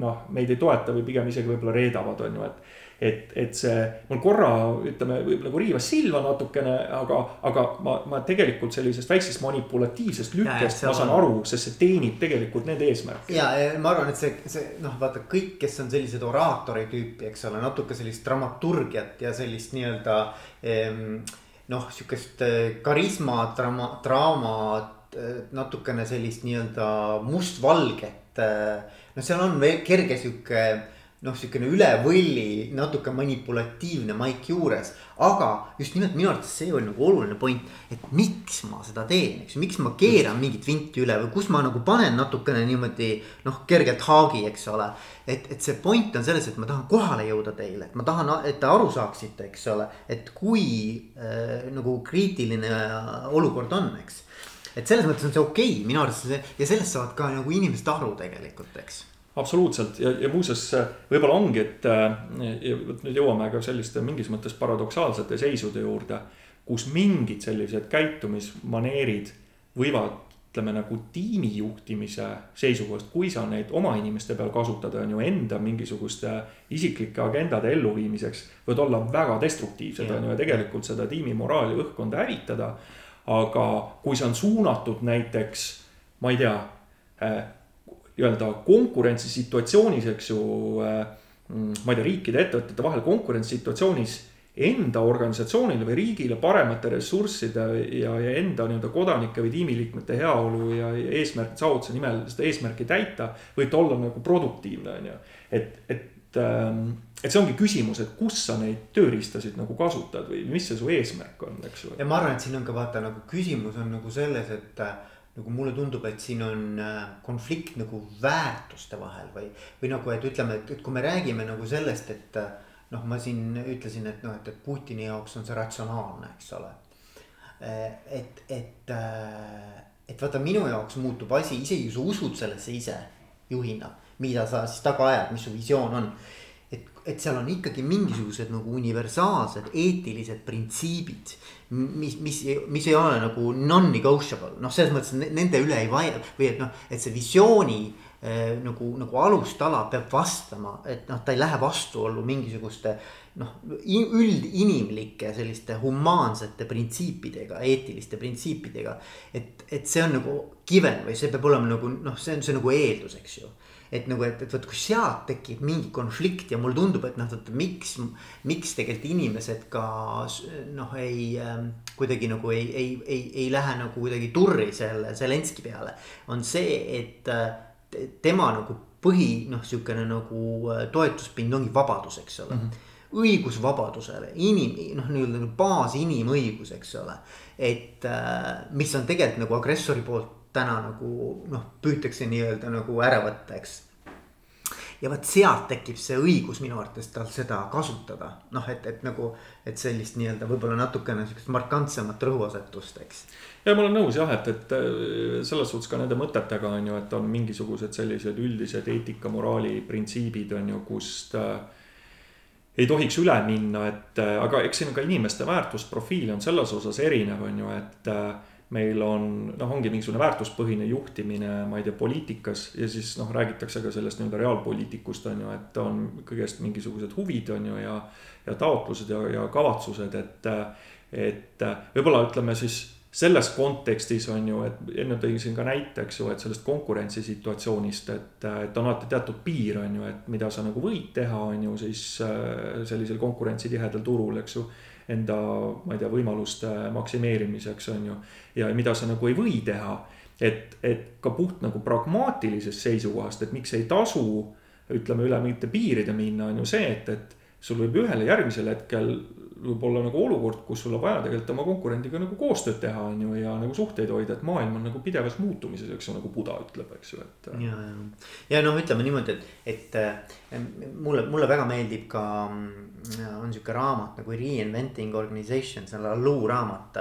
S2: noh, meid ei toeta või pigem isegi võib-olla reedavad, on ju, et et, et see mul korra ütleme, võib-olla nagu riivas silma natukene, aga, aga ma, ma tegelikult sellisest väiksest manipulatiivsest lükkest ja, ma saan on... aru, sest see teenib tegelikult nende eesmärke.
S1: ja, ja ma arvan, et see, see noh, vaata kõik, kes on sellised oraatori tüüpi, eks ole, natuke sellist dramaturgiat ja sellist nii-öelda ehm, noh, sihukest eh, karisma, draama, draamat, eh, natukene sellist nii-öelda mustvalget. Eh, no seal on veel kerge sihuke noh, sihukene üle võlli, natuke manipulatiivne maik juures. aga just nimelt minu arvates see oli nagu oluline point, et miks ma seda teen, eks ju, miks ma keeran mingit vinti üle või kus ma nagu panen natukene niimoodi noh, kergelt haagi, eks ole. et, et see point on selles, et ma tahan kohale jõuda teile, et ma tahan, et te aru saaksite, eks ole, et kui äh, nagu kriitiline olukord on, eks. Et selles mõttes on see okei okay, minu arust see ja sellest saavad ka nagu inimesed aru tegelikult, eks
S2: absoluutselt ja, ja muuseas võib-olla ongi, et ja vot nüüd jõuame ka selliste mingis mõttes paradoksaalsete seisude juurde, kus mingid sellised käitumismaneerid võivad ütleme nagu tiimi juhtimise seisukohast, kui sa neid oma inimeste peal kasutad, on ju enda mingisuguste isiklike agendade elluviimiseks. võivad olla väga destruktiivsed, on ju, ja tegelikult seda tiimi moraali õhkkonda hävitada. aga kui see on suunatud näiteks, ma ei tea nii-öelda konkurentsisituatsioonis, eks ju. Äh, ma ei tea, riikide, ettevõtete vahel konkurentsisituatsioonis enda organisatsioonile või riigile paremate ressursside ja, ja enda nii-öelda kodanike või tiimiliikmete heaolu ja, eesmärkide saavutuse nimel seda eesmärki täita. võib ta olla nagu produktiivne, on ju, et, et ähm, et see ongi küsimus, et kus sa neid tööriistasid nagu kasutad või mis see su eesmärk on, eks ju.
S1: ja ma arvan, et siin on ka vaata nagu küsimus on nagu selles, et nagu mulle tundub, et siin on äh, konflikt nagu väärtuste vahel või, või nagu, et ütleme, et, et kui me räägime nagu sellest, et äh, noh, ma siin ütlesin, et noh, et, et Putini jaoks on see ratsionaalne, eks ole. Äh, et, et, et vaata, minu jaoks muutub asi, isegi kui sa usud sellesse ise juhina, mida sa siis taga ajad, mis su visioon on et seal on ikkagi mingisugused nagu universaalsed eetilised printsiibid. mis, mis, mis ei ole nagu non-negotiable, noh, selles mõttes nende üle ei vaia või et noh, et see visiooni eh, nagu, nagu alustala peab vastama, et noh, ta ei lähe vastuollu mingisuguste noh, üldinimlike selliste humaansete printsiipidega, eetiliste printsiipidega. et, et see on nagu given või see peab olema nagu noh, see on see nagu eeldus, eks ju et nagu, et, et vot kui sealt tekib mingi konflikt ja mulle tundub, et noh, et miks, miks tegelikult inimesed ka noh, ei äh, kuidagi nagu ei, ei, ei, ei lähe nagu kuidagi turri selle Zelenski peale. on see, et äh, tema nagu põhi noh, sihukene nagu äh, toetuspind ongi vabadus, eks ole mm. -hmm õigus vabadusele, inim-, noh, nii-öelda nagu baas inimõigus, eks ole. et äh, mis on tegelikult nagu agressori poolt täna nagu noh, püütakse nii-öelda nagu ära võtta, eks. Ja vot sealt tekib see õigus minu arvates tal seda kasutada, noh, et, et nagu, et sellist nii-öelda võib-olla natukene sihukest markantsemat rõhuasetust, eks.
S2: ja ma olen nõus jah, et, et äh, selles suhtes ka nende mõtetega on ju, et on mingisugused sellised üldised eetika, moraali printsiibid on ju, kust äh, ei tohiks üle minna, et äh, aga eks siin ka inimeste väärtusprofiil on selles osas erinev, on ju, et äh, meil on noh, ongi mingisugune väärtuspõhine juhtimine, ma ei tea, poliitikas ja siis noh, räägitakse ka sellest nii-öelda reaalpoliitikust on ju, et on kõigest mingisugused huvid on ju ja. ja taotlused ja, ja kavatsused, et, et võib-olla ütleme siis selles kontekstis on ju, et enne tõin siin ka näite, eks ju, et sellest konkurentsisituatsioonist, et, et on alati teatud piir, on ju, et mida sa nagu võid teha, on ju, siis sellisel konkurentsitihedal turul, eks ju enda, ma ei tea, võimaluste maksimeerimiseks, on ju. ja mida sa nagu ei või teha. et, et ka puht nagu pragmaatilisest seisukohast, et miks ei tasu, ütleme üle mingite piiride minna, on ju see, et, et sul võib ühel ja järgmisel hetkel võib olla nagu olukord, kus sul on vaja tegelikult oma konkurendiga nagu koostööd teha, on ju, ja nagu suhteid hoida, et maailm on nagu pidevas muutumises, eks ju, nagu Buda ütleb, eks ju, et.
S1: ja, ja, ja noh, ütleme niimoodi, et, et mulle, mulle väga meeldib ka, on sihuke raamat nagu Reinventing Organization, see on Lalloo raamat.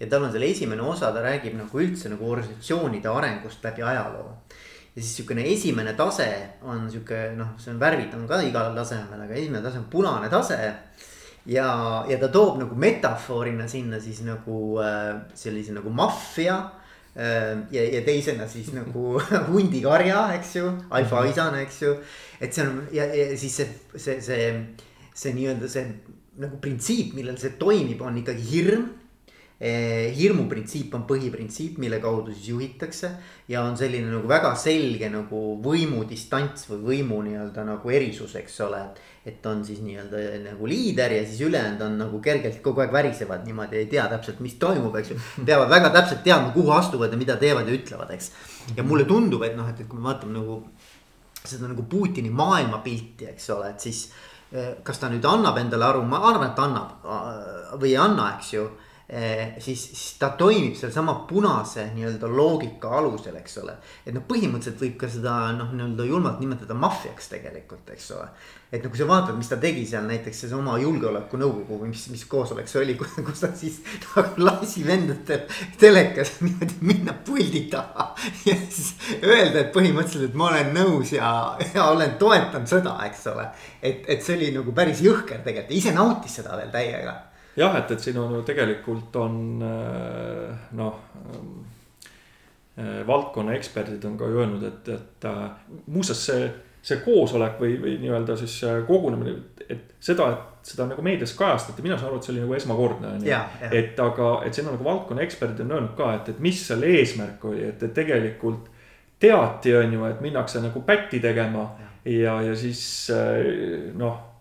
S1: ja tal on selle esimene osa, ta räägib nagu üldse nagu organisatsioonide arengust läbi ajaloo ja siis sihukene esimene tase on sihuke noh, see on värvid on ka igal tasemel, aga esimene tase on punane tase ja, ja ta toob nagu metafoorina sinna siis nagu äh, sellise nagu maffia äh,. ja, ja teisena siis nagu hundikarja, eks ju, alfaisana, eks ju. et see on ja, ja siis see, see, see, see nii-öelda see nagu printsiip, millel see toimib, on ikkagi hirm hirmu printsiip on põhiprintsiip, mille kaudu siis juhitakse. ja on selline nagu väga selge nagu võimudistants või võimu nii-öelda nagu erisus, eks ole. et on siis nii-öelda nagu liider ja siis ülejäänud on nagu kergelt kogu aeg värisevad niimoodi, ei tea täpselt, mis toimub, eks ju. peavad väga täpselt teadma, kuhu astuvad ja mida teevad ja ütlevad, eks. ja mulle tundub, et noh, et, et kui me vaatame nagu seda nagu Putini maailmapilti, eks ole, et siis. kas ta nüüd annab endale aru, ma arvan, et annab või ei anna, eks ju Eh, siis, siis ta toimib sealsama punase nii-öelda loogika alusel, eks ole. et noh, põhimõtteliselt võib ka seda noh, nii-öelda julmalt nimetada maffiaks tegelikult, eks ole. et no kui sa vaatad, mis ta tegi seal näiteks seesama julgeolekunõukogu või mis, mis koosolek see oli, kus ta siis nagu lasi vendadel telekas niimoodi minna puldi taha. ja siis öelda, et põhimõtteliselt, et ma olen nõus ja, ja olen toetanud seda, eks ole. et, et see oli nagu päris jõhker tegelikult, ise nautis seda veel täiega
S2: jah, et, et siin on ju tegelikult on äh, noh äh, valdkonna eksperdid on ka öelnud, et, et äh, muuseas see, see koosolek või, või nii-öelda siis kogunemine, et seda, et seda nagu meedias kajastati, mina saan aru, et see oli nagu esmakordne on ju. et aga, et siin on nagu valdkonna eksperdid on öelnud ka, et, et mis selle eesmärk oli, et, et tegelikult teati, on ju, et minnakse nagu pätti tegema ja, ja, ja siis noh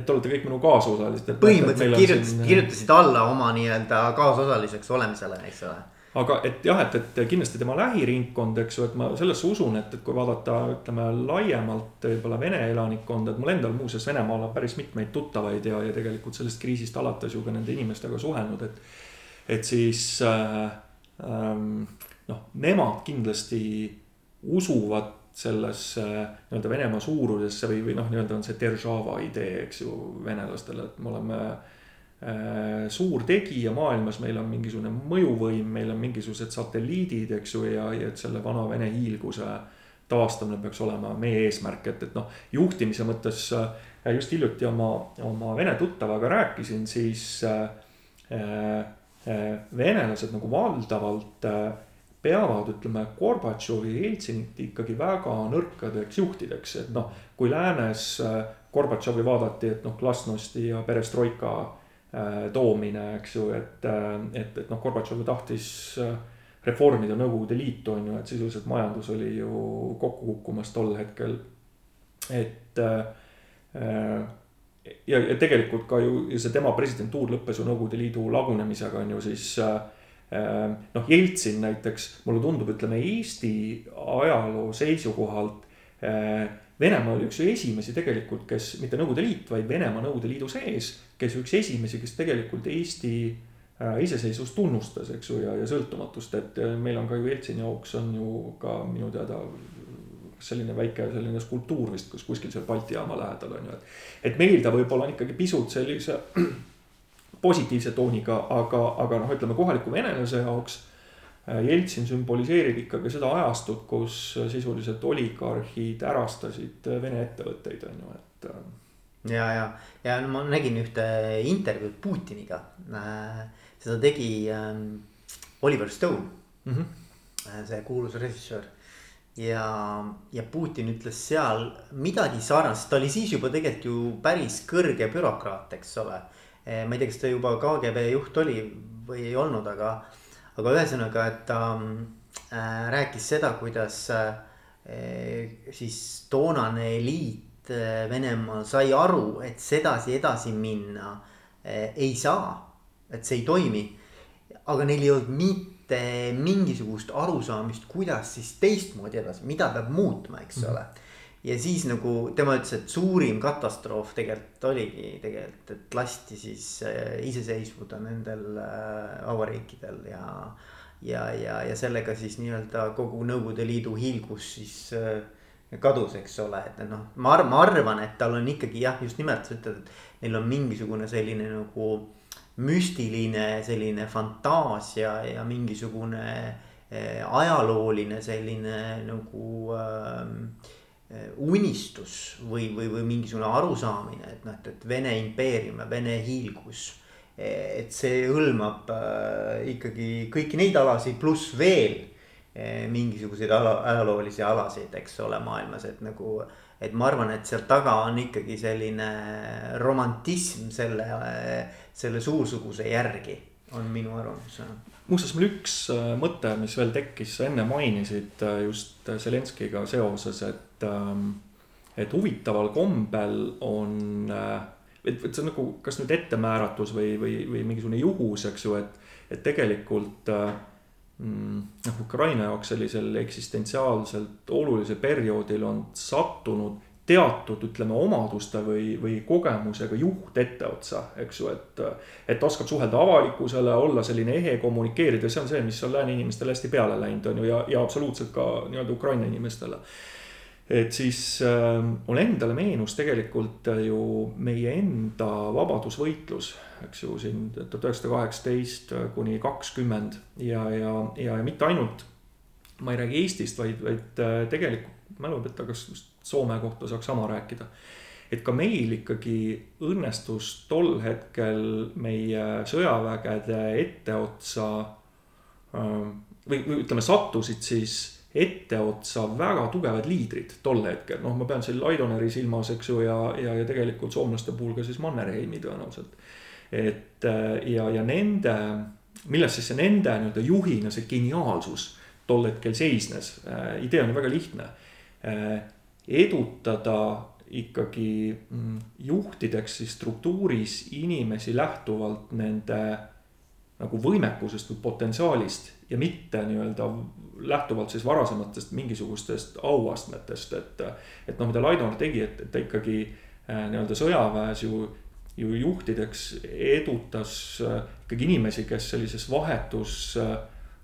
S2: et te olete kõik minu kaasosalised.
S1: põhimõtteliselt kirjutasid siin..., kirjutasid alla oma nii-öelda kaasosaliseks olemisele, eks ole.
S2: aga et jah, et, et kindlasti tema lähiringkond, eks ju, et ma sellesse usun, et, et kui vaadata, ütleme laiemalt võib-olla Vene elanikkonda, et mul endal muuseas Venemaal on päris mitmeid tuttavaid ja, ja tegelikult sellest kriisist alates ju ka nende inimestega suhelnud, et. et siis äh, ähm, noh, nemad kindlasti usuvad sellesse nii-öelda Venemaa suurusesse või, või noh, nii-öelda on see Deržava idee, eks ju, venelastele, et me oleme äh, suur tegija maailmas, meil on mingisugune mõjuvõim, meil on mingisugused satelliidid, eks ju, ja, ja et selle vana Vene hiilguse taastamine peaks olema meie eesmärk, et, et noh, juhtimise mõttes äh, just hiljuti oma, oma vene tuttavaga rääkisin, siis äh, äh, venelased nagu valdavalt äh, peavad, ütleme, Gorbatšovi ja Jeltsinit ikkagi väga nõrkadeks juhtideks, et noh, kui läänes äh, Gorbatšovi vaadati, et noh, glasnosti ja perestroika äh, toomine, eks ju, et, äh, et, et noh, Gorbatšov tahtis reformida Nõukogude Liitu, on ju, et sisuliselt majandus oli ju kokku kukkumas tol hetkel. et äh, ja, ja tegelikult ka ju see tema presidentuur lõppes ju Nõukogude Liidu lagunemisega, on ju siis äh, noh, Jeltsin näiteks, mulle tundub, ütleme Eesti ajaloo seisukohalt. Ehm, Venemaa oli üks esimesi tegelikult, kes mitte Nõukogude Liit, vaid Venemaa Nõukogude Liidu sees, kes üks esimesi, kes tegelikult Eesti äh, iseseisvust tunnustas, eks ju, ja, ja sõltumatust, et äh, meil on ka ju Jeltsini auks on ju ka minu teada selline väike selline skulptuur vist, kus kuskil seal Balti jaama lähedal on ju, et. et meil ta võib-olla on ikkagi pisut sellise positiivse tooniga, aga, aga noh, ütleme kohaliku venelase jaoks. Äh, Jeltsin sümboliseerib ikkagi seda ajastut, kus sisuliselt oligarhid ärastasid Vene ettevõtteid, on ju, et. Äh.
S1: ja, ja, ja no ma nägin ühte intervjuud Putiniga. Äh, seda tegi Oliver Stone mm, -hmm. see kuulus režissöör ja, ja Putin ütles seal midagi sarnast, ta oli siis juba tegelikult ju päris kõrge bürokraat, eks ole ma ei tea, kas ta juba KGB juht oli või ei olnud, aga, aga ühesõnaga, et ta äh, rääkis seda, kuidas äh, siis toonane eliit äh, Venemaal sai aru, et sedasi edasi minna äh, ei saa, et see ei toimi. aga neil ei olnud mitte mingisugust arusaamist, kuidas siis teistmoodi edasi, mida peab muutma, eks mm -hmm. ole ja siis nagu tema ütles, et suurim katastroof tegelikult oligi tegelikult, et lasti siis äh, iseseisvuda nendel äh, vabariikidel ja. ja, ja, ja sellega siis nii-öelda kogu Nõukogude Liidu hiilgus siis äh, kadus, eks ole, et noh, ma arvan, ma arvan, et tal on ikkagi jah, just nimelt sa ütled, et neil on mingisugune selline nagu müstiline selline fantaasia ja mingisugune ajalooline selline nagu äh, unistus või, või, või mingisugune arusaamine, et noh, et, et Vene impeerium ja Vene hiilgus. Eh, et see hõlmab äh, ikkagi kõiki neid alasid, pluss veel mingisuguseid ala, ajaloolisi alasid, eks ole, maailmas, et nagu. et ma arvan, et seal taga on ikkagi selline romantism selle, selle suursuguse järgi, on minu arvamus
S2: muuseas, mul üks mõte, mis veel tekkis, sa enne mainisid just Zelenskiga seoses, et ähm, et huvitaval kombel on, äh, et, et see on nagu, kas nüüd ettemääratus või, või, või mingisugune juhus, eks ju, et, et tegelikult äh, mm, noh, Ukraina jaoks sellisel eksistentsiaalselt olulisel perioodil on sattunud teatud, ütleme, omaduste või, või kogemusega juht etteotsa, eks ju, et. et oskab suhelda avalikkusele, olla selline ehe, kommunikeerida, see on see, mis on lääne inimestele hästi peale läinud, on ju, ja, ja absoluutselt ka nii-öelda Ukraina inimestele et siis äh, mulle endale meenus tegelikult ju meie enda vabadusvõitlus, eks ju, siin tuhat üheksasada kaheksateist kuni kakskümmend ja, ja, ja, mitte ainult. ma ei räägi Eestist, vaid, vaid äh, tegelikult mälu pealt, kas Soome kohta saaks sama rääkida. et ka meil ikkagi õnnestus tol hetkel meie sõjavägede etteotsa ähm, või, või ütleme, sattusid siis etteotsa väga tugevad liidrid tol hetkel, noh, ma pean siin Laidoneri silmas, eks ju, ja, ja, ja tegelikult soomlaste puhul ka siis Mannerheimi tõenäoliselt. et äh, ja, ja nende, milles siis see nende nii-öelda juhina see geniaalsus tol hetkel seisnes, äh, idee on ju väga lihtne edutada ikkagi mm, juhtideks siis struktuuris inimesi lähtuvalt nende nagu võimekusest või potentsiaalist ja mitte nii-öelda lähtuvalt siis varasematest mingisugustest auastmetest, et. et noh, mida Laidonor tegi, et, et ta ikkagi äh, nii-öelda sõjaväes ju, ju juhtideks edutas äh, ikkagi inimesi, kes sellises vahetus äh,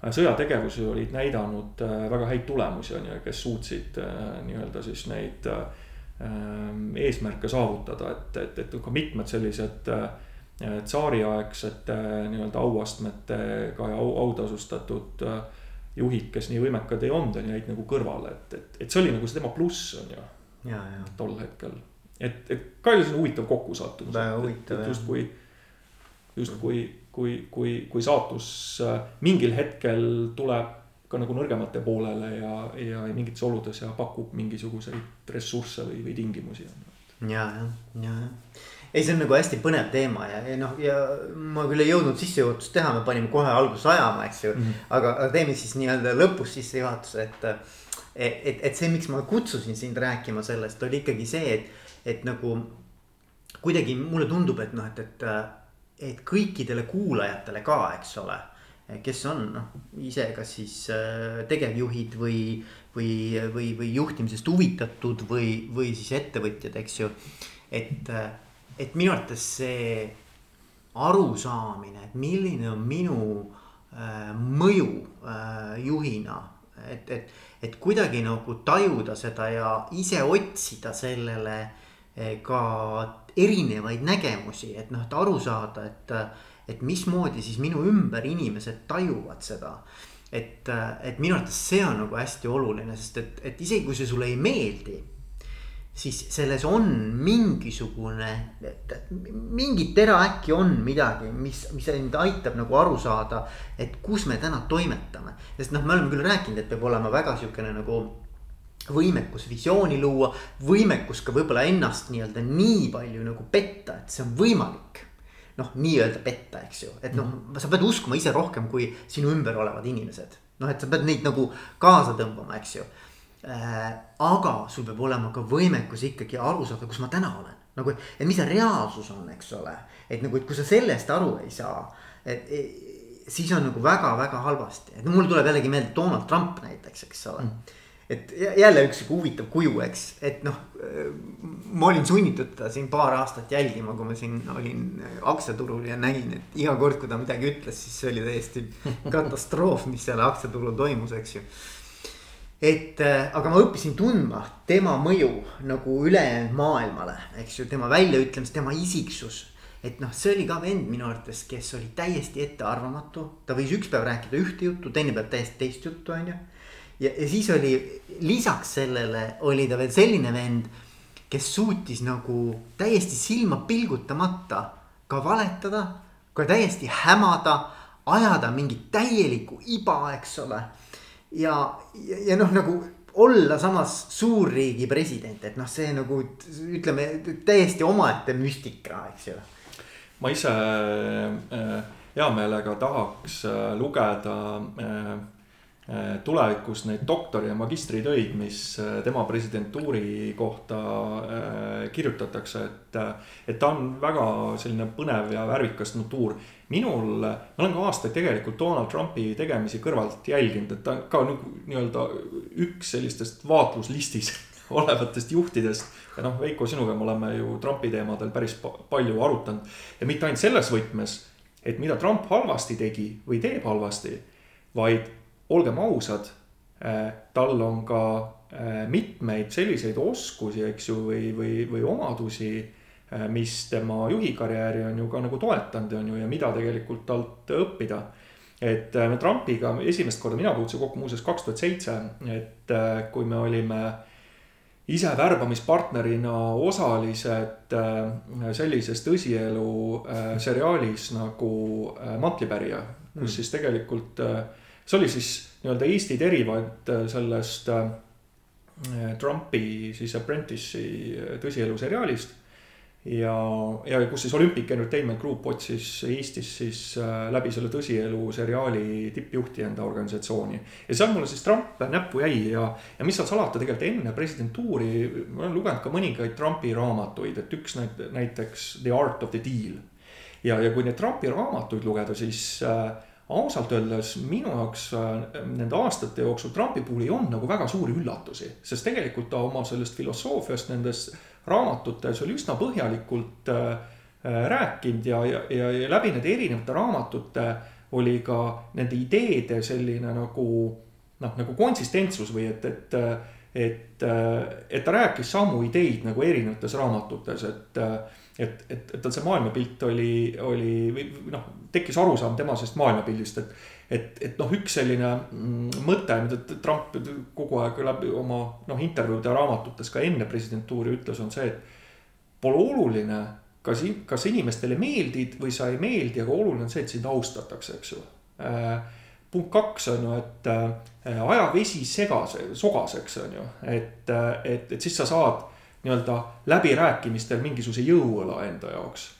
S2: sõjategevusi olid näidanud äh, väga häid tulemusi, on ju, kes suutsid äh, nii-öelda siis neid ähm, eesmärke saavutada, et, et, et ka mitmed sellised äh, tsaariaegsete nii-öelda auastmetega ja au, autasustatud juhid, kes nii võimekad ei olnud, on ju, jäid nagu kõrvale, et, et, et see oli nagu see tema pluss, on ju. tol hetkel, et, et ka oli selline huvitav kokkusattumus.
S1: väga huvitav
S2: justkui, justkui kui, kui, kui saatus äh, mingil hetkel tuleb ka nagu nõrgemate poolele ja, ja mingites oludes ja pakub mingisuguseid ressursse või, või tingimusi.
S1: ja, ja, ja, ja ei, see on nagu hästi põnev teema ja, ja noh, ja ma küll ei jõudnud sissejuhatust teha, me panime kohe alguses ajama, eks ju mm. -hmm. aga, aga teeme siis nii-öelda lõpus sissejuhatuse, et. et, et, et see, miks ma kutsusin sind rääkima sellest, oli ikkagi see, et, et nagu kuidagi mulle tundub, et noh, et, et et kõikidele kuulajatele ka, eks ole. kes on noh, ise kas siis äh, tegevjuhid või, või, või, või juhtimisest huvitatud või, või siis ettevõtjad, eks ju. et, äh, et minu arvates see arusaamine, et milline on minu äh, mõju äh, juhina, et, et, et kuidagi nagu tajuda seda ja ise otsida sellele äh, ka erinevaid nägemusi, et noh, et aru saada, et, et mismoodi siis minu ümber inimesed tajuvad seda. et, et minu arvates see on nagu hästi oluline, sest et, et isegi kui see sulle ei meeldi siis selles on mingisugune, mingi tera äkki on midagi, mis, mis sind aitab nagu aru saada, et kus me täna toimetame. sest noh, me oleme küll rääkinud, et peab olema väga sihukene nagu võimekus visiooni luua, võimekus ka võib-olla ennast nii-öelda nii palju nagu petta, et see on võimalik. noh, nii-öelda petta, eks ju, et noh, mhm. sa pead uskuma ise rohkem kui sinu ümber olevad inimesed. noh, et sa pead neid nagu kaasa tõmbama, eks ju äh,. aga sul peab olema ka võimekus ikkagi aru saada, kus ma täna olen. nagu, et mis see reaalsus on, eks ole. et nagu, et kui sa sellest aru ei saa, et, et siis on nagu väga-väga halvasti, et no mul tuleb jällegi meelde Donald Trump näiteks, eks ole mm et jälle üks sihuke huvitav kuju, eks, et noh. ma olin sunnitud teda siin paar aastat jälgima, kui ma siin olin aktsiaturul ja nägin, et iga kord, kui ta midagi ütles, siis see oli täiesti katastroof, mis seal aktsiaturul toimus, eks ju. et aga ma õppisin tundma tema mõju nagu ülejäänud maailmale, eks ju, tema väljaütlemised, tema isiksus et noh, see oli ka vend minu arvates, kes oli täiesti ettearvamatu, ta võis üks päev rääkida ühte juttu, teine päev täiesti teist juttu, on ju ja, ja siis oli lisaks sellele oli ta veel selline vend, kes suutis nagu täiesti silma pilgutamata ka valetada, ka täiesti hämada, ajada mingit täielikku iba, eks ole. ja, ja, ja noh, nagu olla samas suurriigi president, et noh, see nagu ütleme täiesti omaette müstika, eks ju.
S2: ma ise äh, hea meelega tahaks äh, lugeda äh, tulevikus neid doktori ja magistritöid, mis äh, tema presidentuuri kohta äh, kirjutatakse, et. et ta on väga selline põnev ja värvikas notuur. minul, ma olen ka aastaid tegelikult Donald Trumpi tegemisi kõrvalt jälginud, et ta on ka nagu nii-öelda üks sellistest vaatluslistis olevatest juhtidest. ja noh, Veiko, sinuga me oleme ju Trumpi teemadel päris palju arutanud ja mitte ainult selles võtmes, et mida Trump halvasti tegi või teeb halvasti, vaid olgem ausad, äh, tal on ka äh, mitmeid selliseid oskusi, eks ju, või, või, või omadusi, äh, mis tema juhikarjääri on ju ka nagu toetanud, on ju, ja mida tegelikult talt õppida. et me Trumpiga esimest korda, mina puutusin kokku muuseas kaks tuhat seitse, et kui me olime ise värbamispartnerina osalised sellises tõsielu seriaalis nagu Mantlipärija, kus mm. siis tegelikult äh, see oli siis nii-öelda Eesti derivaat äh, sellest äh, Trumpi siis Apprentice'i äh, tõsielu seriaalist. ja, ja kus siis Olympic Entertainment Group otsis Eestis siis läbi selle tõsielu seriaali tippjuhti enda organisatsiooni. ja seal mulle siis Trump näppu jäi ja, ja mis seal salata, tegelikult enne presidentuuri ma olen lugenud ka mõningaid Trumpi raamatuid, et üks näiteks The Art of the Deal. ja, ja kui neid Trumpi raamatuid lugeda, siis äh, ausalt öeldes minu jaoks äh, nende aastate jooksul Trumpi puhul ei olnud nagu väga suuri üllatusi, sest tegelikult ta oma sellest filosoofiast nendes raamatutes oli üsna põhjalikult äh, äh, rääkinud ja, ja, ja, ja läbi nende erinevate raamatute oli ka nende ideede selline nagu noh, nagu konsistentsus või et, et et, et ta rääkis samu ideid nagu erinevates raamatutes, et et, et, et tal see maailmapilt oli, oli või noh, tekkis arusaam tema sellest maailmapildist, et. et, et noh, üks selline mm, mõte, mida Trump kogu aeg läbi oma noh, intervjuude ja raamatutes ka enne presidentuuri ütles, on see, et. Pole oluline, kas, kas inimestele meeldid või sa ei meeldi, aga oluline on see, et sind austatakse, eks ju äh, punkt kaks on ju, et äh, aja vesi segase, sogaseks on ju, et, äh, et, et siis sa saad nii-öelda läbirääkimistel mingisuguse jõuõla enda jaoks.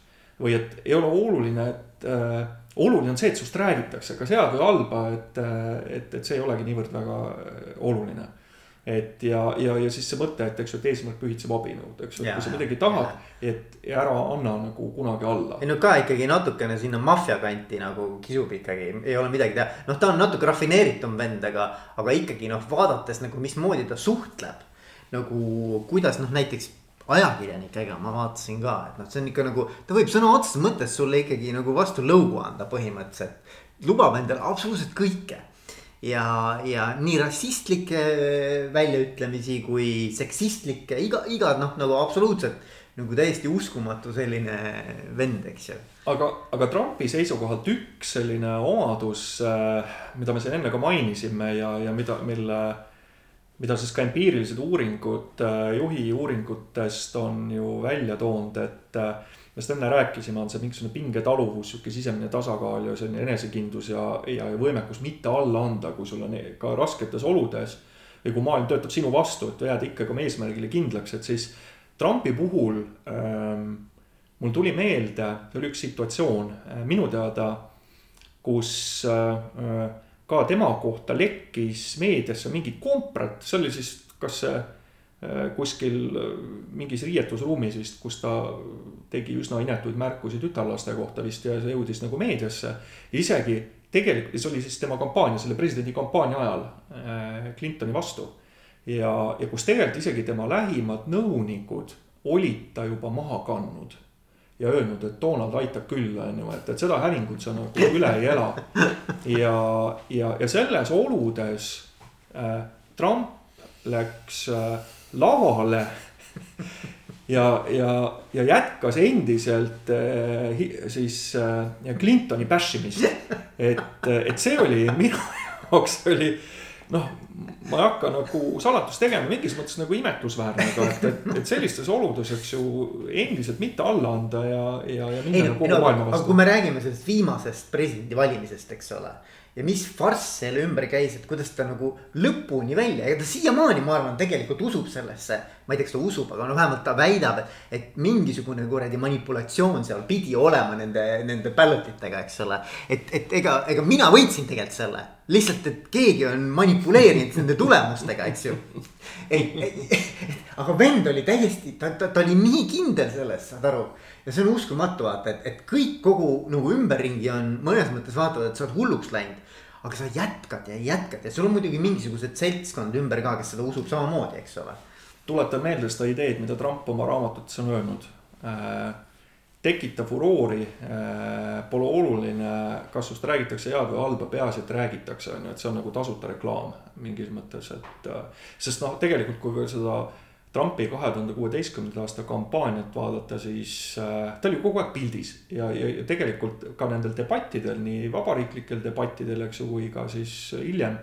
S2: või et ei ole oluline, et äh, oluline on see, et sinust räägitakse, kas head või halba, et, äh, et, et see ei olegi niivõrd väga äh, oluline et ja, ja, ja siis see mõte, et eks ju, et eesmärk pühitseb abinõud, eks ju, et kui sa midagi tahad, et ära anna nagu kunagi alla.
S1: ei no ka ikkagi natukene sinna maffia kanti nagu kisub ikkagi, ei ole midagi teha. noh, ta on natuke rafineeritum vend, aga, aga ikkagi noh, vaadates nagu mismoodi ta suhtleb nagu kuidas noh, näiteks ajakirjanikega ma vaatasin ka, et noh, see on ikka nagu, ta võib sõna otseses mõttes sulle ikkagi nagu vastu lõugu anda põhimõtteliselt. lubab endale absoluutselt kõike. ja, ja nii rassistlikke väljaütlemisi kui seksistlikke, iga, iga noh, nagu absoluutselt nagu täiesti uskumatu selline vend, eks ju.
S2: aga, aga Trumpi seisukohalt üks selline omadus, äh, mida me siin enne ka mainisime ja, ja mida, mille mida siis ka empiirilised uuringud äh, juhi uuringutest on ju välja toonud, et äh, millest enne rääkisime, on see mingisugune pingetaluvus, sihuke sisemine tasakaal ja selline enesekindlus ja, ja, ja võimekus mitte alla anda, kui sul on ka rasketes oludes. või kui maailm töötab sinu vastu, et jääd ikkagi oma eesmärgile kindlaks, et siis Trumpi puhul ähm, mul tuli meelde, oli üks situatsioon äh, minu teada, kus äh, ka tema kohta lekkis meediasse mingi komprat, see oli siis kas see äh, kuskil äh, mingis riietusruumis vist, kus ta tegi üsna inetuid märkusi tütarlaste kohta vist ja see jõudis nagu meediasse. isegi tegelikult, see oli siis tema kampaania, selle presidendi kampaania ajal äh, Clintoni vastu. ja, ja kus tegelikult isegi tema lähimad nõunikud olid ta juba maha kandnud ja öelnud, et Donald aitab küll, on ju, et, et seda hävingut sa nagu üle ei ela. ja, ja, ja selles oludes äh, Trump läks äh, lavale ja, ja, ja jätkas endiselt äh, siis äh, Clintoni bashimist. et, et see oli minu jaoks oli noh, ma ei hakka nagu salatust tegema, mingis mõttes nagu imetlusväärne, aga et, et, et sellistes oludes, eks ju, endiselt mitte alla anda ja, ja, ja minna
S1: nagu kogu no, maailma vastu. aga kui me räägime sellest viimasest presidendivalimisest, eks ole. Ja mis farss selle ümber käis, et kuidas ta nagu lõpuni välja, ega ta siiamaani, ma arvan, tegelikult usub sellesse. ma ei tea, kas ta usub, aga no vähemalt ta väidab, et mingisugune kuradi manipulatsioon seal pidi olema nende, nende ballot itega, eks ole. et, et ega, ega mina võitsin tegelikult selle, lihtsalt, et keegi on manipuleerinud nende tulemustega, eks ju. aga vend oli täiesti, ta, ta, ta oli nii kindel selles, saad aru ja see on uskumatu vaata, et, et kõik kogu nagu ümberringi on mõnes mõttes vaatavad, et sa oled hulluks läinud aga sa jätkad ja jätkad ja sul on muidugi mingisugused seltskond ümber ka, kes seda usub samamoodi, eks ole.
S2: tuletan meelde seda ideed, mida Trump oma raamatutes on öelnud äh,. tekita furoori äh,, pole oluline, kas sust räägitakse head või halba, peaasi, et räägitakse, on ju, et see on nagu tasuta reklaam mingis mõttes, et äh,. sest noh, tegelikult kui veel seda Trumpi kahe tuhande kuueteistkümnenda aasta kampaaniat vaadata, siis äh, ta oli kogu aeg pildis ja, ja, tegelikult ka nendel debattidel, nii vabariiklikel debattidel, eks ju, kui ka siis hiljem.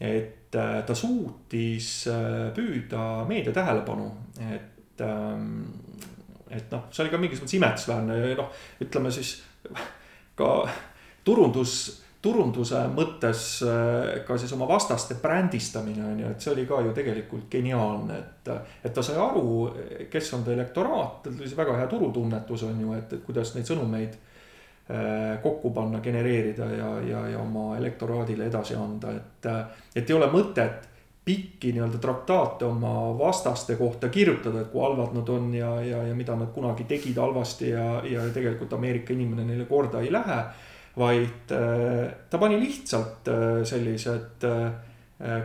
S2: et äh, ta suutis äh, püüda meedia tähelepanu, et ähm,, et noh, see oli ka mingis mõttes imetlusväärne ja noh, ütleme siis ka turundus turunduse mõttes äh, ka siis oma vastaste brändistamine on ju, et see oli ka ju tegelikult geniaalne, et. et ta sai aru, kes on ta elektoraat, tal oli see väga hea turutunnetus on ju, et, et kuidas neid sõnumeid äh, kokku panna, genereerida ja, ja, ja oma elektoraadile edasi anda, et. et ei ole mõtet pikki nii-öelda traktaate oma vastaste kohta kirjutada, et kui halvad nad on ja, ja, ja mida nad kunagi tegid halvasti ja, ja tegelikult Ameerika inimene neile korda ei lähe vaid äh, ta pani lihtsalt äh, sellised äh,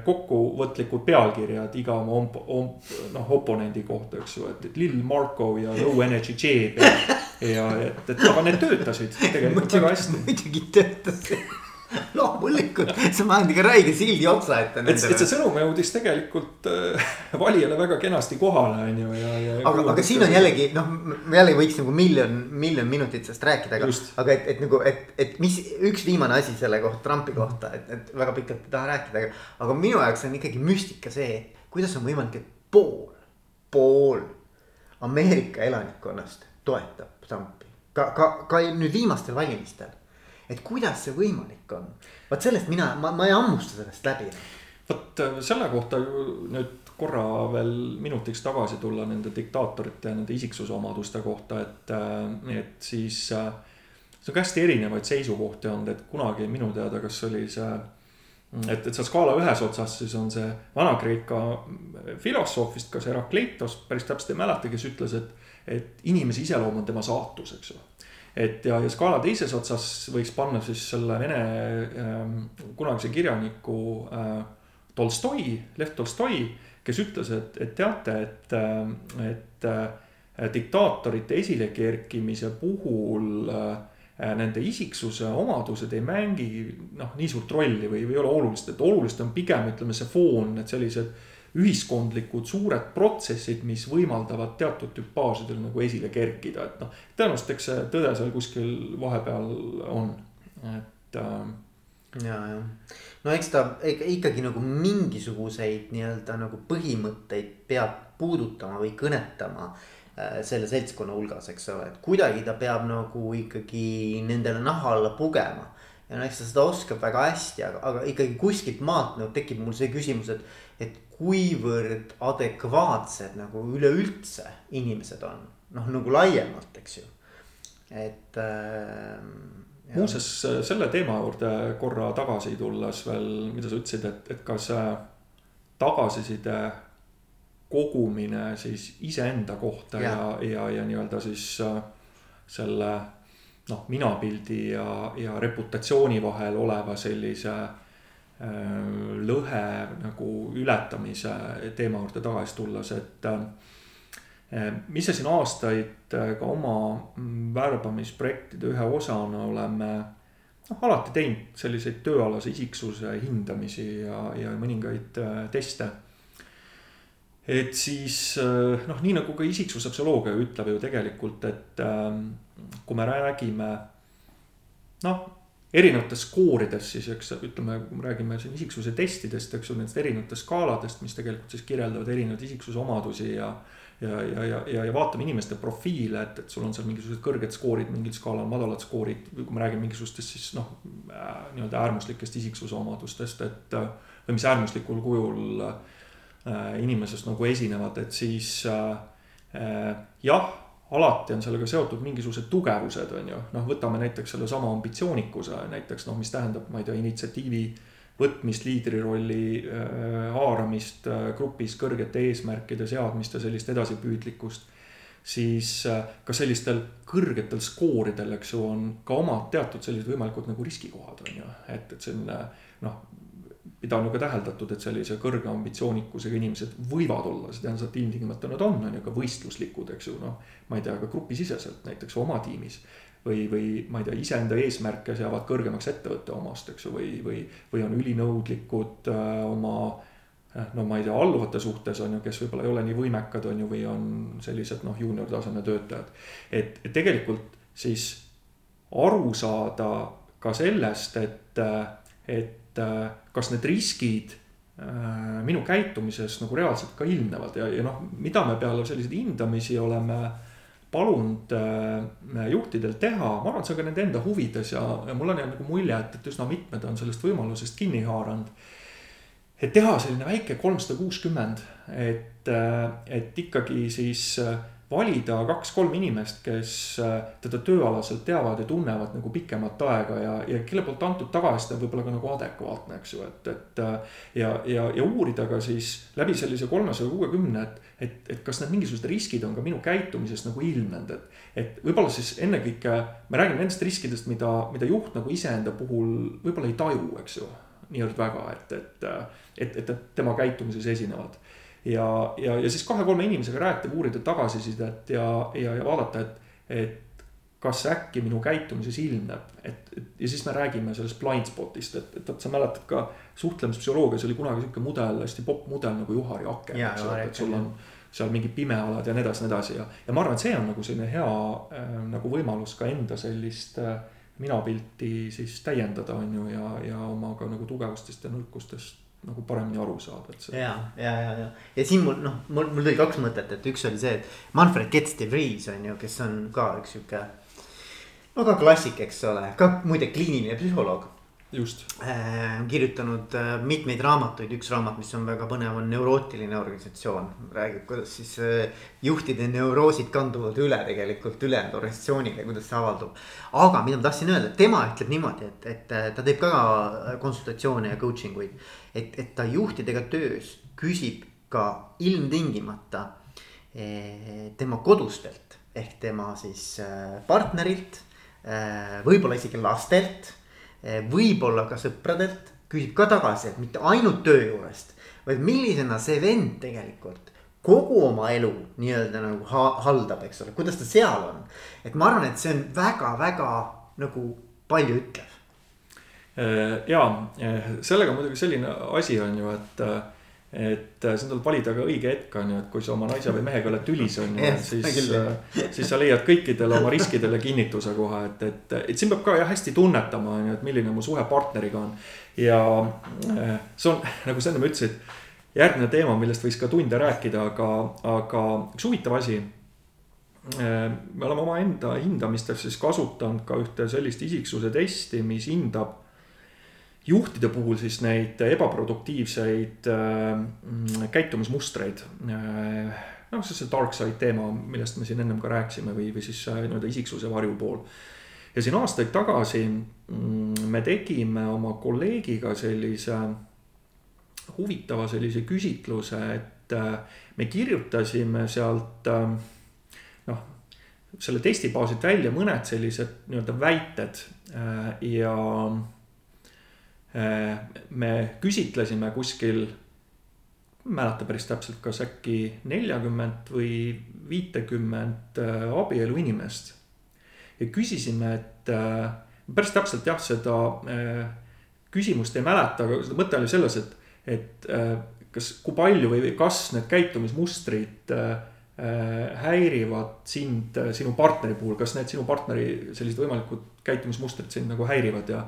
S2: kokkuvõtlikud pealkirjad iga oma omp-, omp-, noh oponendi kohta, eks ju, et, et Lil Marco ja Low Energy Jeb ja. ja et, et aga need töötasid tegelikult väga hästi.
S1: muidugi töötasid loomulikult, sa paned ikka räige sildi otsa ette.
S2: et, et see sõnum jõudis tegelikult äh, valijale väga kenasti kohale, on ju, ja, ja.
S1: aga, aga siin on jällegi noh, jälle võiks nagu miljon, miljon minutit sellest rääkida, aga, aga et, et nagu, et, et mis üks viimane asi selle kohta, Trumpi kohta, et, et väga pikalt ei taha rääkida, aga. aga minu jaoks on ikkagi müstika see, kuidas on võimalik, et pool, pool Ameerika elanikkonnast toetab Trumpi. ka, ka, ka nüüd viimastel valimistel et kuidas see võimalik on. vot sellest mina, ma, ma ei hammusta sellest läbi.
S2: vot äh, selle kohta ju nüüd korra veel minutiks tagasi tulla nende diktaatorite ja nende isiksusomaduste kohta, et, äh, et siis. Äh, see on hästi erinevaid seisukohti olnud, et kunagi minu teada, kas oli see et, et seal skaala ühes otsas siis on see Vana-Kreeka filosoof vist, kas Herakleitos, päris täpselt ei mäleta, kes ütles, et, et inimese iseloom on tema saatus, eks ju et ja, ja skaala teises otsas võiks panna siis selle vene äh, kunagise kirjaniku äh, Tolstoi, Lev Tolstoi, kes ütles, et, et teate, et, äh, et äh, diktaatorite esilekerkimise puhul äh, nende isiksuse omadused ei mängi noh, nii suurt rolli või, või ei ole olulist, et olulised on pigem ütleme see foon, need sellised ühiskondlikud suured protsessid, mis võimaldavad teatud tüpaažidel nagu esile kerkida, et noh. tõenäoliselt eks see tõde seal kuskil vahepeal on, et äh....
S1: ja, ja no eks ta ikkagi nagu mingisuguseid nii-öelda nagu põhimõtteid peab puudutama või kõnetama äh, selle seltskonna hulgas, eks ole, et kuidagi ta peab nagu ikkagi nendele naha alla pugema ja no eks ta seda oskab väga hästi, aga, aga ikkagi kuskilt maalt nagu tekib mul see küsimus, et kuivõrd adekvaatsed nagu üleüldse inimesed on, noh nagu laiemalt, eks ju, et äh,.
S2: muuseas selle teema juurde korra tagasi tulles veel, mida sa ütlesid, et, et kas tagasiside kogumine siis iseenda kohta ja, ja, ja, ja nii-öelda siis äh, selle noh, minapildi ja, ja reputatsiooni vahel oleva sellise Äh, lõhe nagu ületamise teema juurde tagasi tulles, et äh, mis sa siin aastaid äh, ka oma mm, värbamisprojektide ühe osana oleme noh, alati teinud selliseid tööalase isiksuse hindamisi ja, ja mõningaid teste. et siis noh, nii nagu ka isiksuspsühholoogia ütleb ju tegelikult, et kui me räägime noh erinevates skoorides siis, eks ütleme, kui me räägime siin isiksuse testidest, eks ju, nendest erinevatest skaaladest, mis tegelikult siis kirjeldavad erinevaid isiksuse omadusi ja. ja, ja, ja, ja, ja vaatame inimeste profiile, et, et sul on seal mingisugused kõrged skoorid mingil skaalal, madalad skoorid, kui me räägime mingisugustest siis noh, äh, nii-öelda äärmuslikest isiksuse omadustest, et või mis äärmuslikul kujul äh, inimesest nagu esinevad, et siis äh, jah alati on sellega seotud mingisugused tugevused, on ju, noh, võtame näiteks sellesama ambitsioonikuse näiteks noh, mis tähendab, ma ei tea, initsiatiivi võtmist, liidrirolli äh, haaramist äh, grupis, kõrgete eesmärkide seadmist ja sellist edasipüüdlikkust. siis äh, ka sellistel kõrgetel skooridel, eks ju, on ka omad teatud sellised võimalikud nagu riskikohad, on ju, et, et selline noh mida on ju ka täheldatud, et sellise kõrge ambitsioonikusega inimesed võivad olla, see tähendab, et ilmtingimata nad on, on ju ka võistluslikud, eks ju, noh. ma ei tea, ka grupisiseselt näiteks oma tiimis või, või ma ei tea, iseenda eesmärke seavad kõrgemaks ettevõtte omast, eks ju, või, või, või on ülinõudlikud äh, oma äh, no ma ei tea, alluvate suhtes on ju, kes võib-olla ei ole nii võimekad, on ju, või on sellised noh, juunior taseme töötajad. et, tegelikult siis aru saada ka sellest, et, et kas need riskid äh, minu käitumises nagu reaalselt ka ilmnevad ja, ja noh, mida me peale selliseid hindamisi oleme palunud äh, juhtidel teha, ma arvan, et see on ka nende enda huvides ja, ja mul on jäänud nagu mulje, et, et üsna mitmed on sellest võimalusest kinni haaranud. et teha selline väike kolmsada kuuskümmend, et, äh, et ikkagi siis äh, valida kaks-kolm inimest, kes äh, teda tööalaselt teavad ja tunnevad nagu pikemat aega ja, ja kelle poolt antud tagasiside on võib-olla ka nagu adekvaatne, eks ju, et, et. Äh, ja, ja, ja uurida ka siis läbi sellise kolmesaja kuuekümne, et, et, et kas need mingisugused riskid on ka minu käitumises nagu ilmnenud, et. et võib-olla siis ennekõike me räägime nendest riskidest, mida, mida juht nagu iseenda puhul võib-olla ei taju, eks ju. niivõrd väga, et, et, et, et, et tema käitumises esinevad ja, ja, ja siis kahe-kolme inimesega rääkida, uurida tagasisidet ja, ja, ja vaadata, et, et kas äkki minu käitumises ilmneb, et, et ja siis me räägime sellest blind spot'ist, et, et, et sa mäletad ka suhtlemispsühholoogias oli kunagi sihuke mudel, hästi popp mudel nagu Juhari aken, eks ole, et sul on seal mingid pimealad ja nii edasi, nii edasi ja, ja ma arvan, et see on nagu selline hea äh, nagu võimalus ka enda sellist äh, minapilti siis täiendada, on ju, ja, ja oma ka nagu tugevustest ja nõrkustest nagu paremini aru saada, et
S1: see. ja, ja, ja, ja, ja siin mul noh, mul, mul tuli kaks mõtet, et üks oli see, et Manfred Getz de Vries on ju, kes on ka üks sihuke. no ka klassik, eks ole, ka muide kliiniline psühholoog
S2: just
S1: äh,. kirjutanud äh, mitmeid raamatuid, üks raamat, mis on väga põnev, on Neurootiline organisatsioon. räägib, kuidas siis äh, juhtide neuroosid kanduvad üle tegelikult ülejäänud organisatsioonile, kuidas see avaldub. aga mida ma tahtsin öelda, tema ütleb niimoodi, et, et äh, ta teeb ka konsultatsioone ja coaching uid. Et, et ta juhtidega töös küsib ka ilmtingimata eh, tema kodustelt ehk tema siis äh, partnerilt, äh, võib-olla isegi lastelt Eh, võib-olla ka sõpradelt, küsib ka tagasisidet, mitte ainult töö juurest. vaid millisena see vend tegelikult kogu oma elu nii-öelda nagu ha haldab, eks ole, kuidas ta seal on. et ma arvan, et see on väga-väga nagu palju ütlev.
S2: Eh, ja eh, sellega muidugi selline asi on ju, et et äh, siin tuleb valida ka õige hetk on ju, et kui sa oma naise või mehega oled tülis on ju, et siis, äh, siis sa leiad kõikidele oma riskidele kinnituse kohe, et, et, et siin peab ka jah hästi tunnetama on ju, et milline mu suhe partneriga on. ja äh, see on nagu sa ennem ütlesid, järgmine teema, millest võiks ka tunde rääkida, aga, aga üks huvitav asi. me oleme omaenda hindamistes siis kasutanud ka ühte sellist isiksuse testi, mis hindab juhtide puhul siis neid ebaproduktiivseid äh, käitumismustreid äh,. noh, see see dark side teema, millest me siin ennem ka rääkisime või, või siis äh, nii-öelda isiksuse varjupool. ja siin aastaid tagasi mm, me tegime oma kolleegiga sellise huvitava sellise küsitluse, et äh, me kirjutasime sealt äh, noh, selle testi baasilt välja mõned sellised nii-öelda väited äh, ja me küsitlesime kuskil, mäleta päris täpselt, kas äkki neljakümmet või viitekümmet äh, abielu inimest. ja küsisime, et äh, päris täpselt jah, seda küsimust ei mäleta, aga mõte oli selles, et, et kas, kui palju või kas need käitumismustrid häirivad sind sinu partneri puhul, kas need sinu partneri sellised võimalikud käitumismustrid sind nagu häirivad ja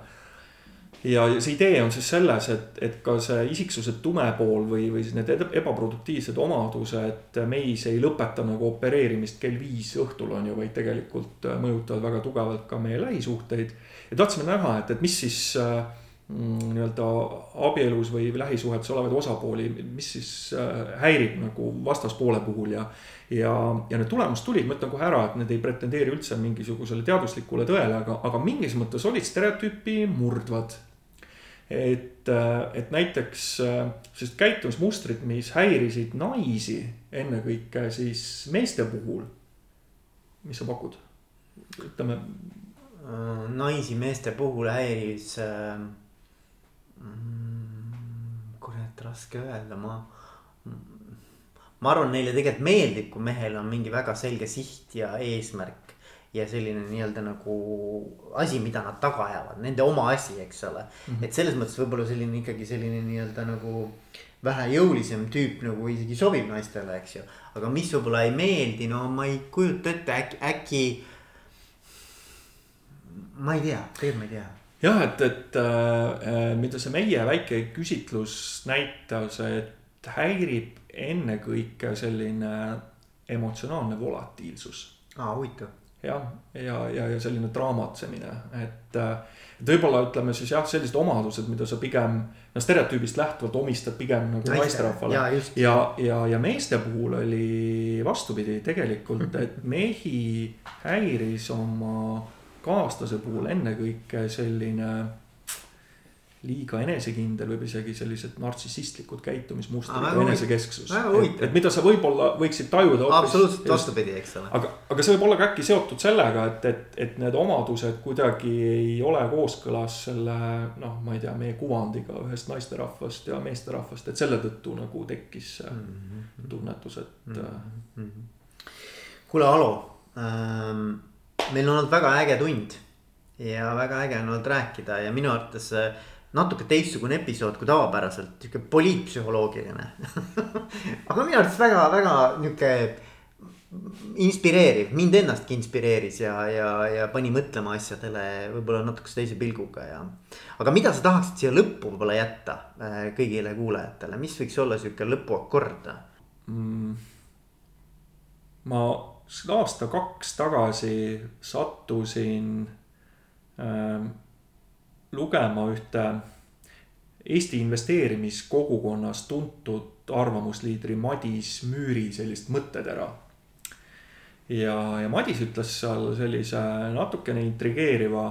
S2: ja see idee on siis selles, et, et ka see isiksuse tume pool või, või siis need ebaproduktiivsed omadused meis ei lõpeta nagu opereerimist kell viis õhtul on ju, vaid tegelikult mõjutavad väga tugevalt ka meie lähisuhteid. ja tahtsime näha, et, et mis siis äh, Mm, nii-öelda abielus või lähisuhetes olevaid osapooli, mis siis äh, häirib nagu vastaspoole puhul ja. ja, ja need tulemused tulid, ma ütlen kohe ära, et need ei pretendeeri üldse mingisugusele teaduslikule tõele, aga, aga mingis mõttes olid stereotüüpi murdvad. Et, äh, et näiteks äh, sellised käitumismustrid, mis häirisid naisi ennekõike siis meeste puhul. mis sa pakud, ütleme.
S1: naisi meeste puhul häiris äh Mm, kurat, raske öelda, ma. ma arvan, neile tegelikult meeldib, kui mehel on mingi väga selge siht ja eesmärk. Ja selline nii-öelda nagu asi, mida nad taga ajavad, nende oma asi, eks ole mm. -hmm. et selles mõttes võib-olla selline ikkagi selline nii-öelda nagu vähe jõulisem tüüp nagu isegi sobib naistele, eks ju. aga mis võib-olla ei meeldi, no ma ei kujuta ette, äkki, äkki. ma ei tea, tegelikult ma ei tea
S2: jah, et, et äh, mida see meie väike küsitlus näitas, et häirib ennekõike selline emotsionaalne volatiilsus.
S1: aa, huvitav.
S2: Jah, ja, ja, ja, selline draamatsemine, et, et võib-olla ütleme siis jah, sellised omadused, mida sa pigem no stereotüübist lähtuvalt omistad pigem nagu naisterahvale. ja, ja, ja, ja meeste puhul oli vastupidi tegelikult, et mehi häiris oma kaaslase puhul ennekõike selline liiga enesekindel, võib isegi sellised nartsissistlikud käitumismustrid ah,, enesekesksus. Et, et mida sa võib-olla võiksid tajuda.
S1: absoluutselt vastupidi, eks ole.
S2: aga, aga see võib olla ka äkki seotud sellega, et, et, et need omadused kuidagi ei ole kooskõlas selle noh, ma ei tea, meie kuvandiga ühest naisterahvast ja meesterahvast, et selle tõttu nagu tekkis see mm -hmm. tunnetus, et mm. -hmm.
S1: kuule, Alo ähm meil on olnud väga äge tund ja väga äge on olnud rääkida ja minu arvates äh, natuke teistsugune episood kui tavapäraselt, sihuke poliitpsühholoogiline aga minu arvates väga-väga nihuke inspireeriv, mind ennastki inspireeris ja, ja, ja pani mõtlema asjadele võib-olla natukese teise pilguga ja. aga mida sa tahaksid siia lõppu võib-olla jätta äh, kõigile kuulajatele, mis võiks olla sihuke lõpuakord mm.?
S2: ma aasta-kaks tagasi sattusin äh, lugema ühte Eesti investeerimiskogukonnas tuntud arvamusliidri Madis Müüri sellist mõttetera. ja, ja Madis ütles seal sellise natukene intrigeeriva,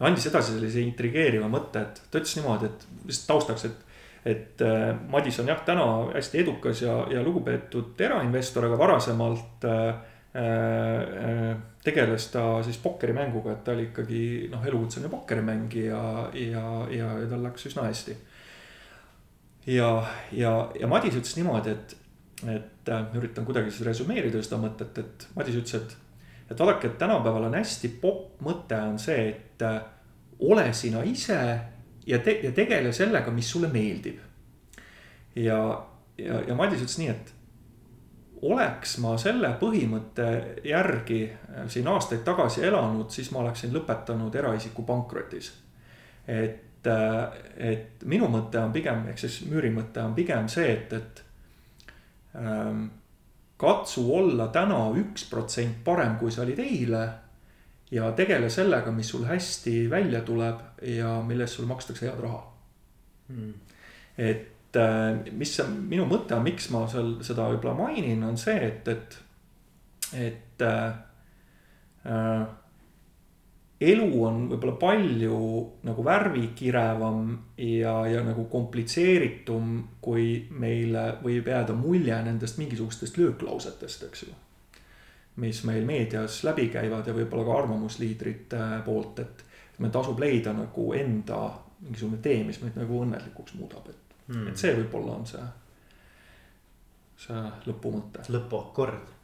S2: andis edasi sellise intrigeeriva mõtte, et ta ütles niimoodi, et lihtsalt taustaks, et et äh, Madis on jah, täna hästi edukas ja, ja lugupeetud erainvestor, aga varasemalt äh, Äh, tegeles ta siis pokkerimänguga, et ta oli ikkagi noh, elukutseline pokkerimängija ja, ja, ja tal läks üsna hästi. ja, ja, ja Madis ütles niimoodi, et, et äh, üritan kuidagi siis resümeerida seda mõtet, et Madis ütles, et, et vaadake, et tänapäeval on hästi popp mõte on see, et äh, ole sina ise ja te-, ja tegele sellega, mis sulle meeldib. ja, ja, ja Madis ütles nii, et oleks ma selle põhimõtte järgi äh, siin aastaid tagasi elanud, siis ma oleksin lõpetanud eraisiku pankrotis. et, äh, et minu mõte on pigem, ehk siis müüri mõte on pigem see, et, et ähm, katsu olla täna üks protsent parem, kui sa olid eile. ja tegele sellega, mis sul hästi välja tuleb ja millest sul makstakse head raha hmm.. et mis see minu mõte on, miks ma seal seda võib-olla mainin, on see, et, et, et äh, äh, elu on võib-olla palju nagu värvikirevam ja, ja nagu komplitseeritum, kui meile võib jääda mulje nendest mingisugustest lööklausetest, eks ju. mis meil meedias läbi käivad ja võib-olla ka arvamusliidrite poolt, et meil tasub leida nagu enda mingisugune tee, mis meid nagu õnnelikuks muudab, et mm.. et see võib-olla on see, see lõpumõte.
S1: lõpuakord.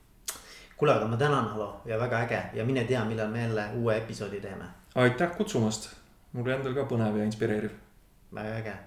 S1: kuule, aga ma tänan, Alo ja väga äge ja mine tea, millal me jälle uue episoodi teeme.
S2: aitäh kutsumast, mul endal ka põnev ja inspireeriv.
S1: väga äge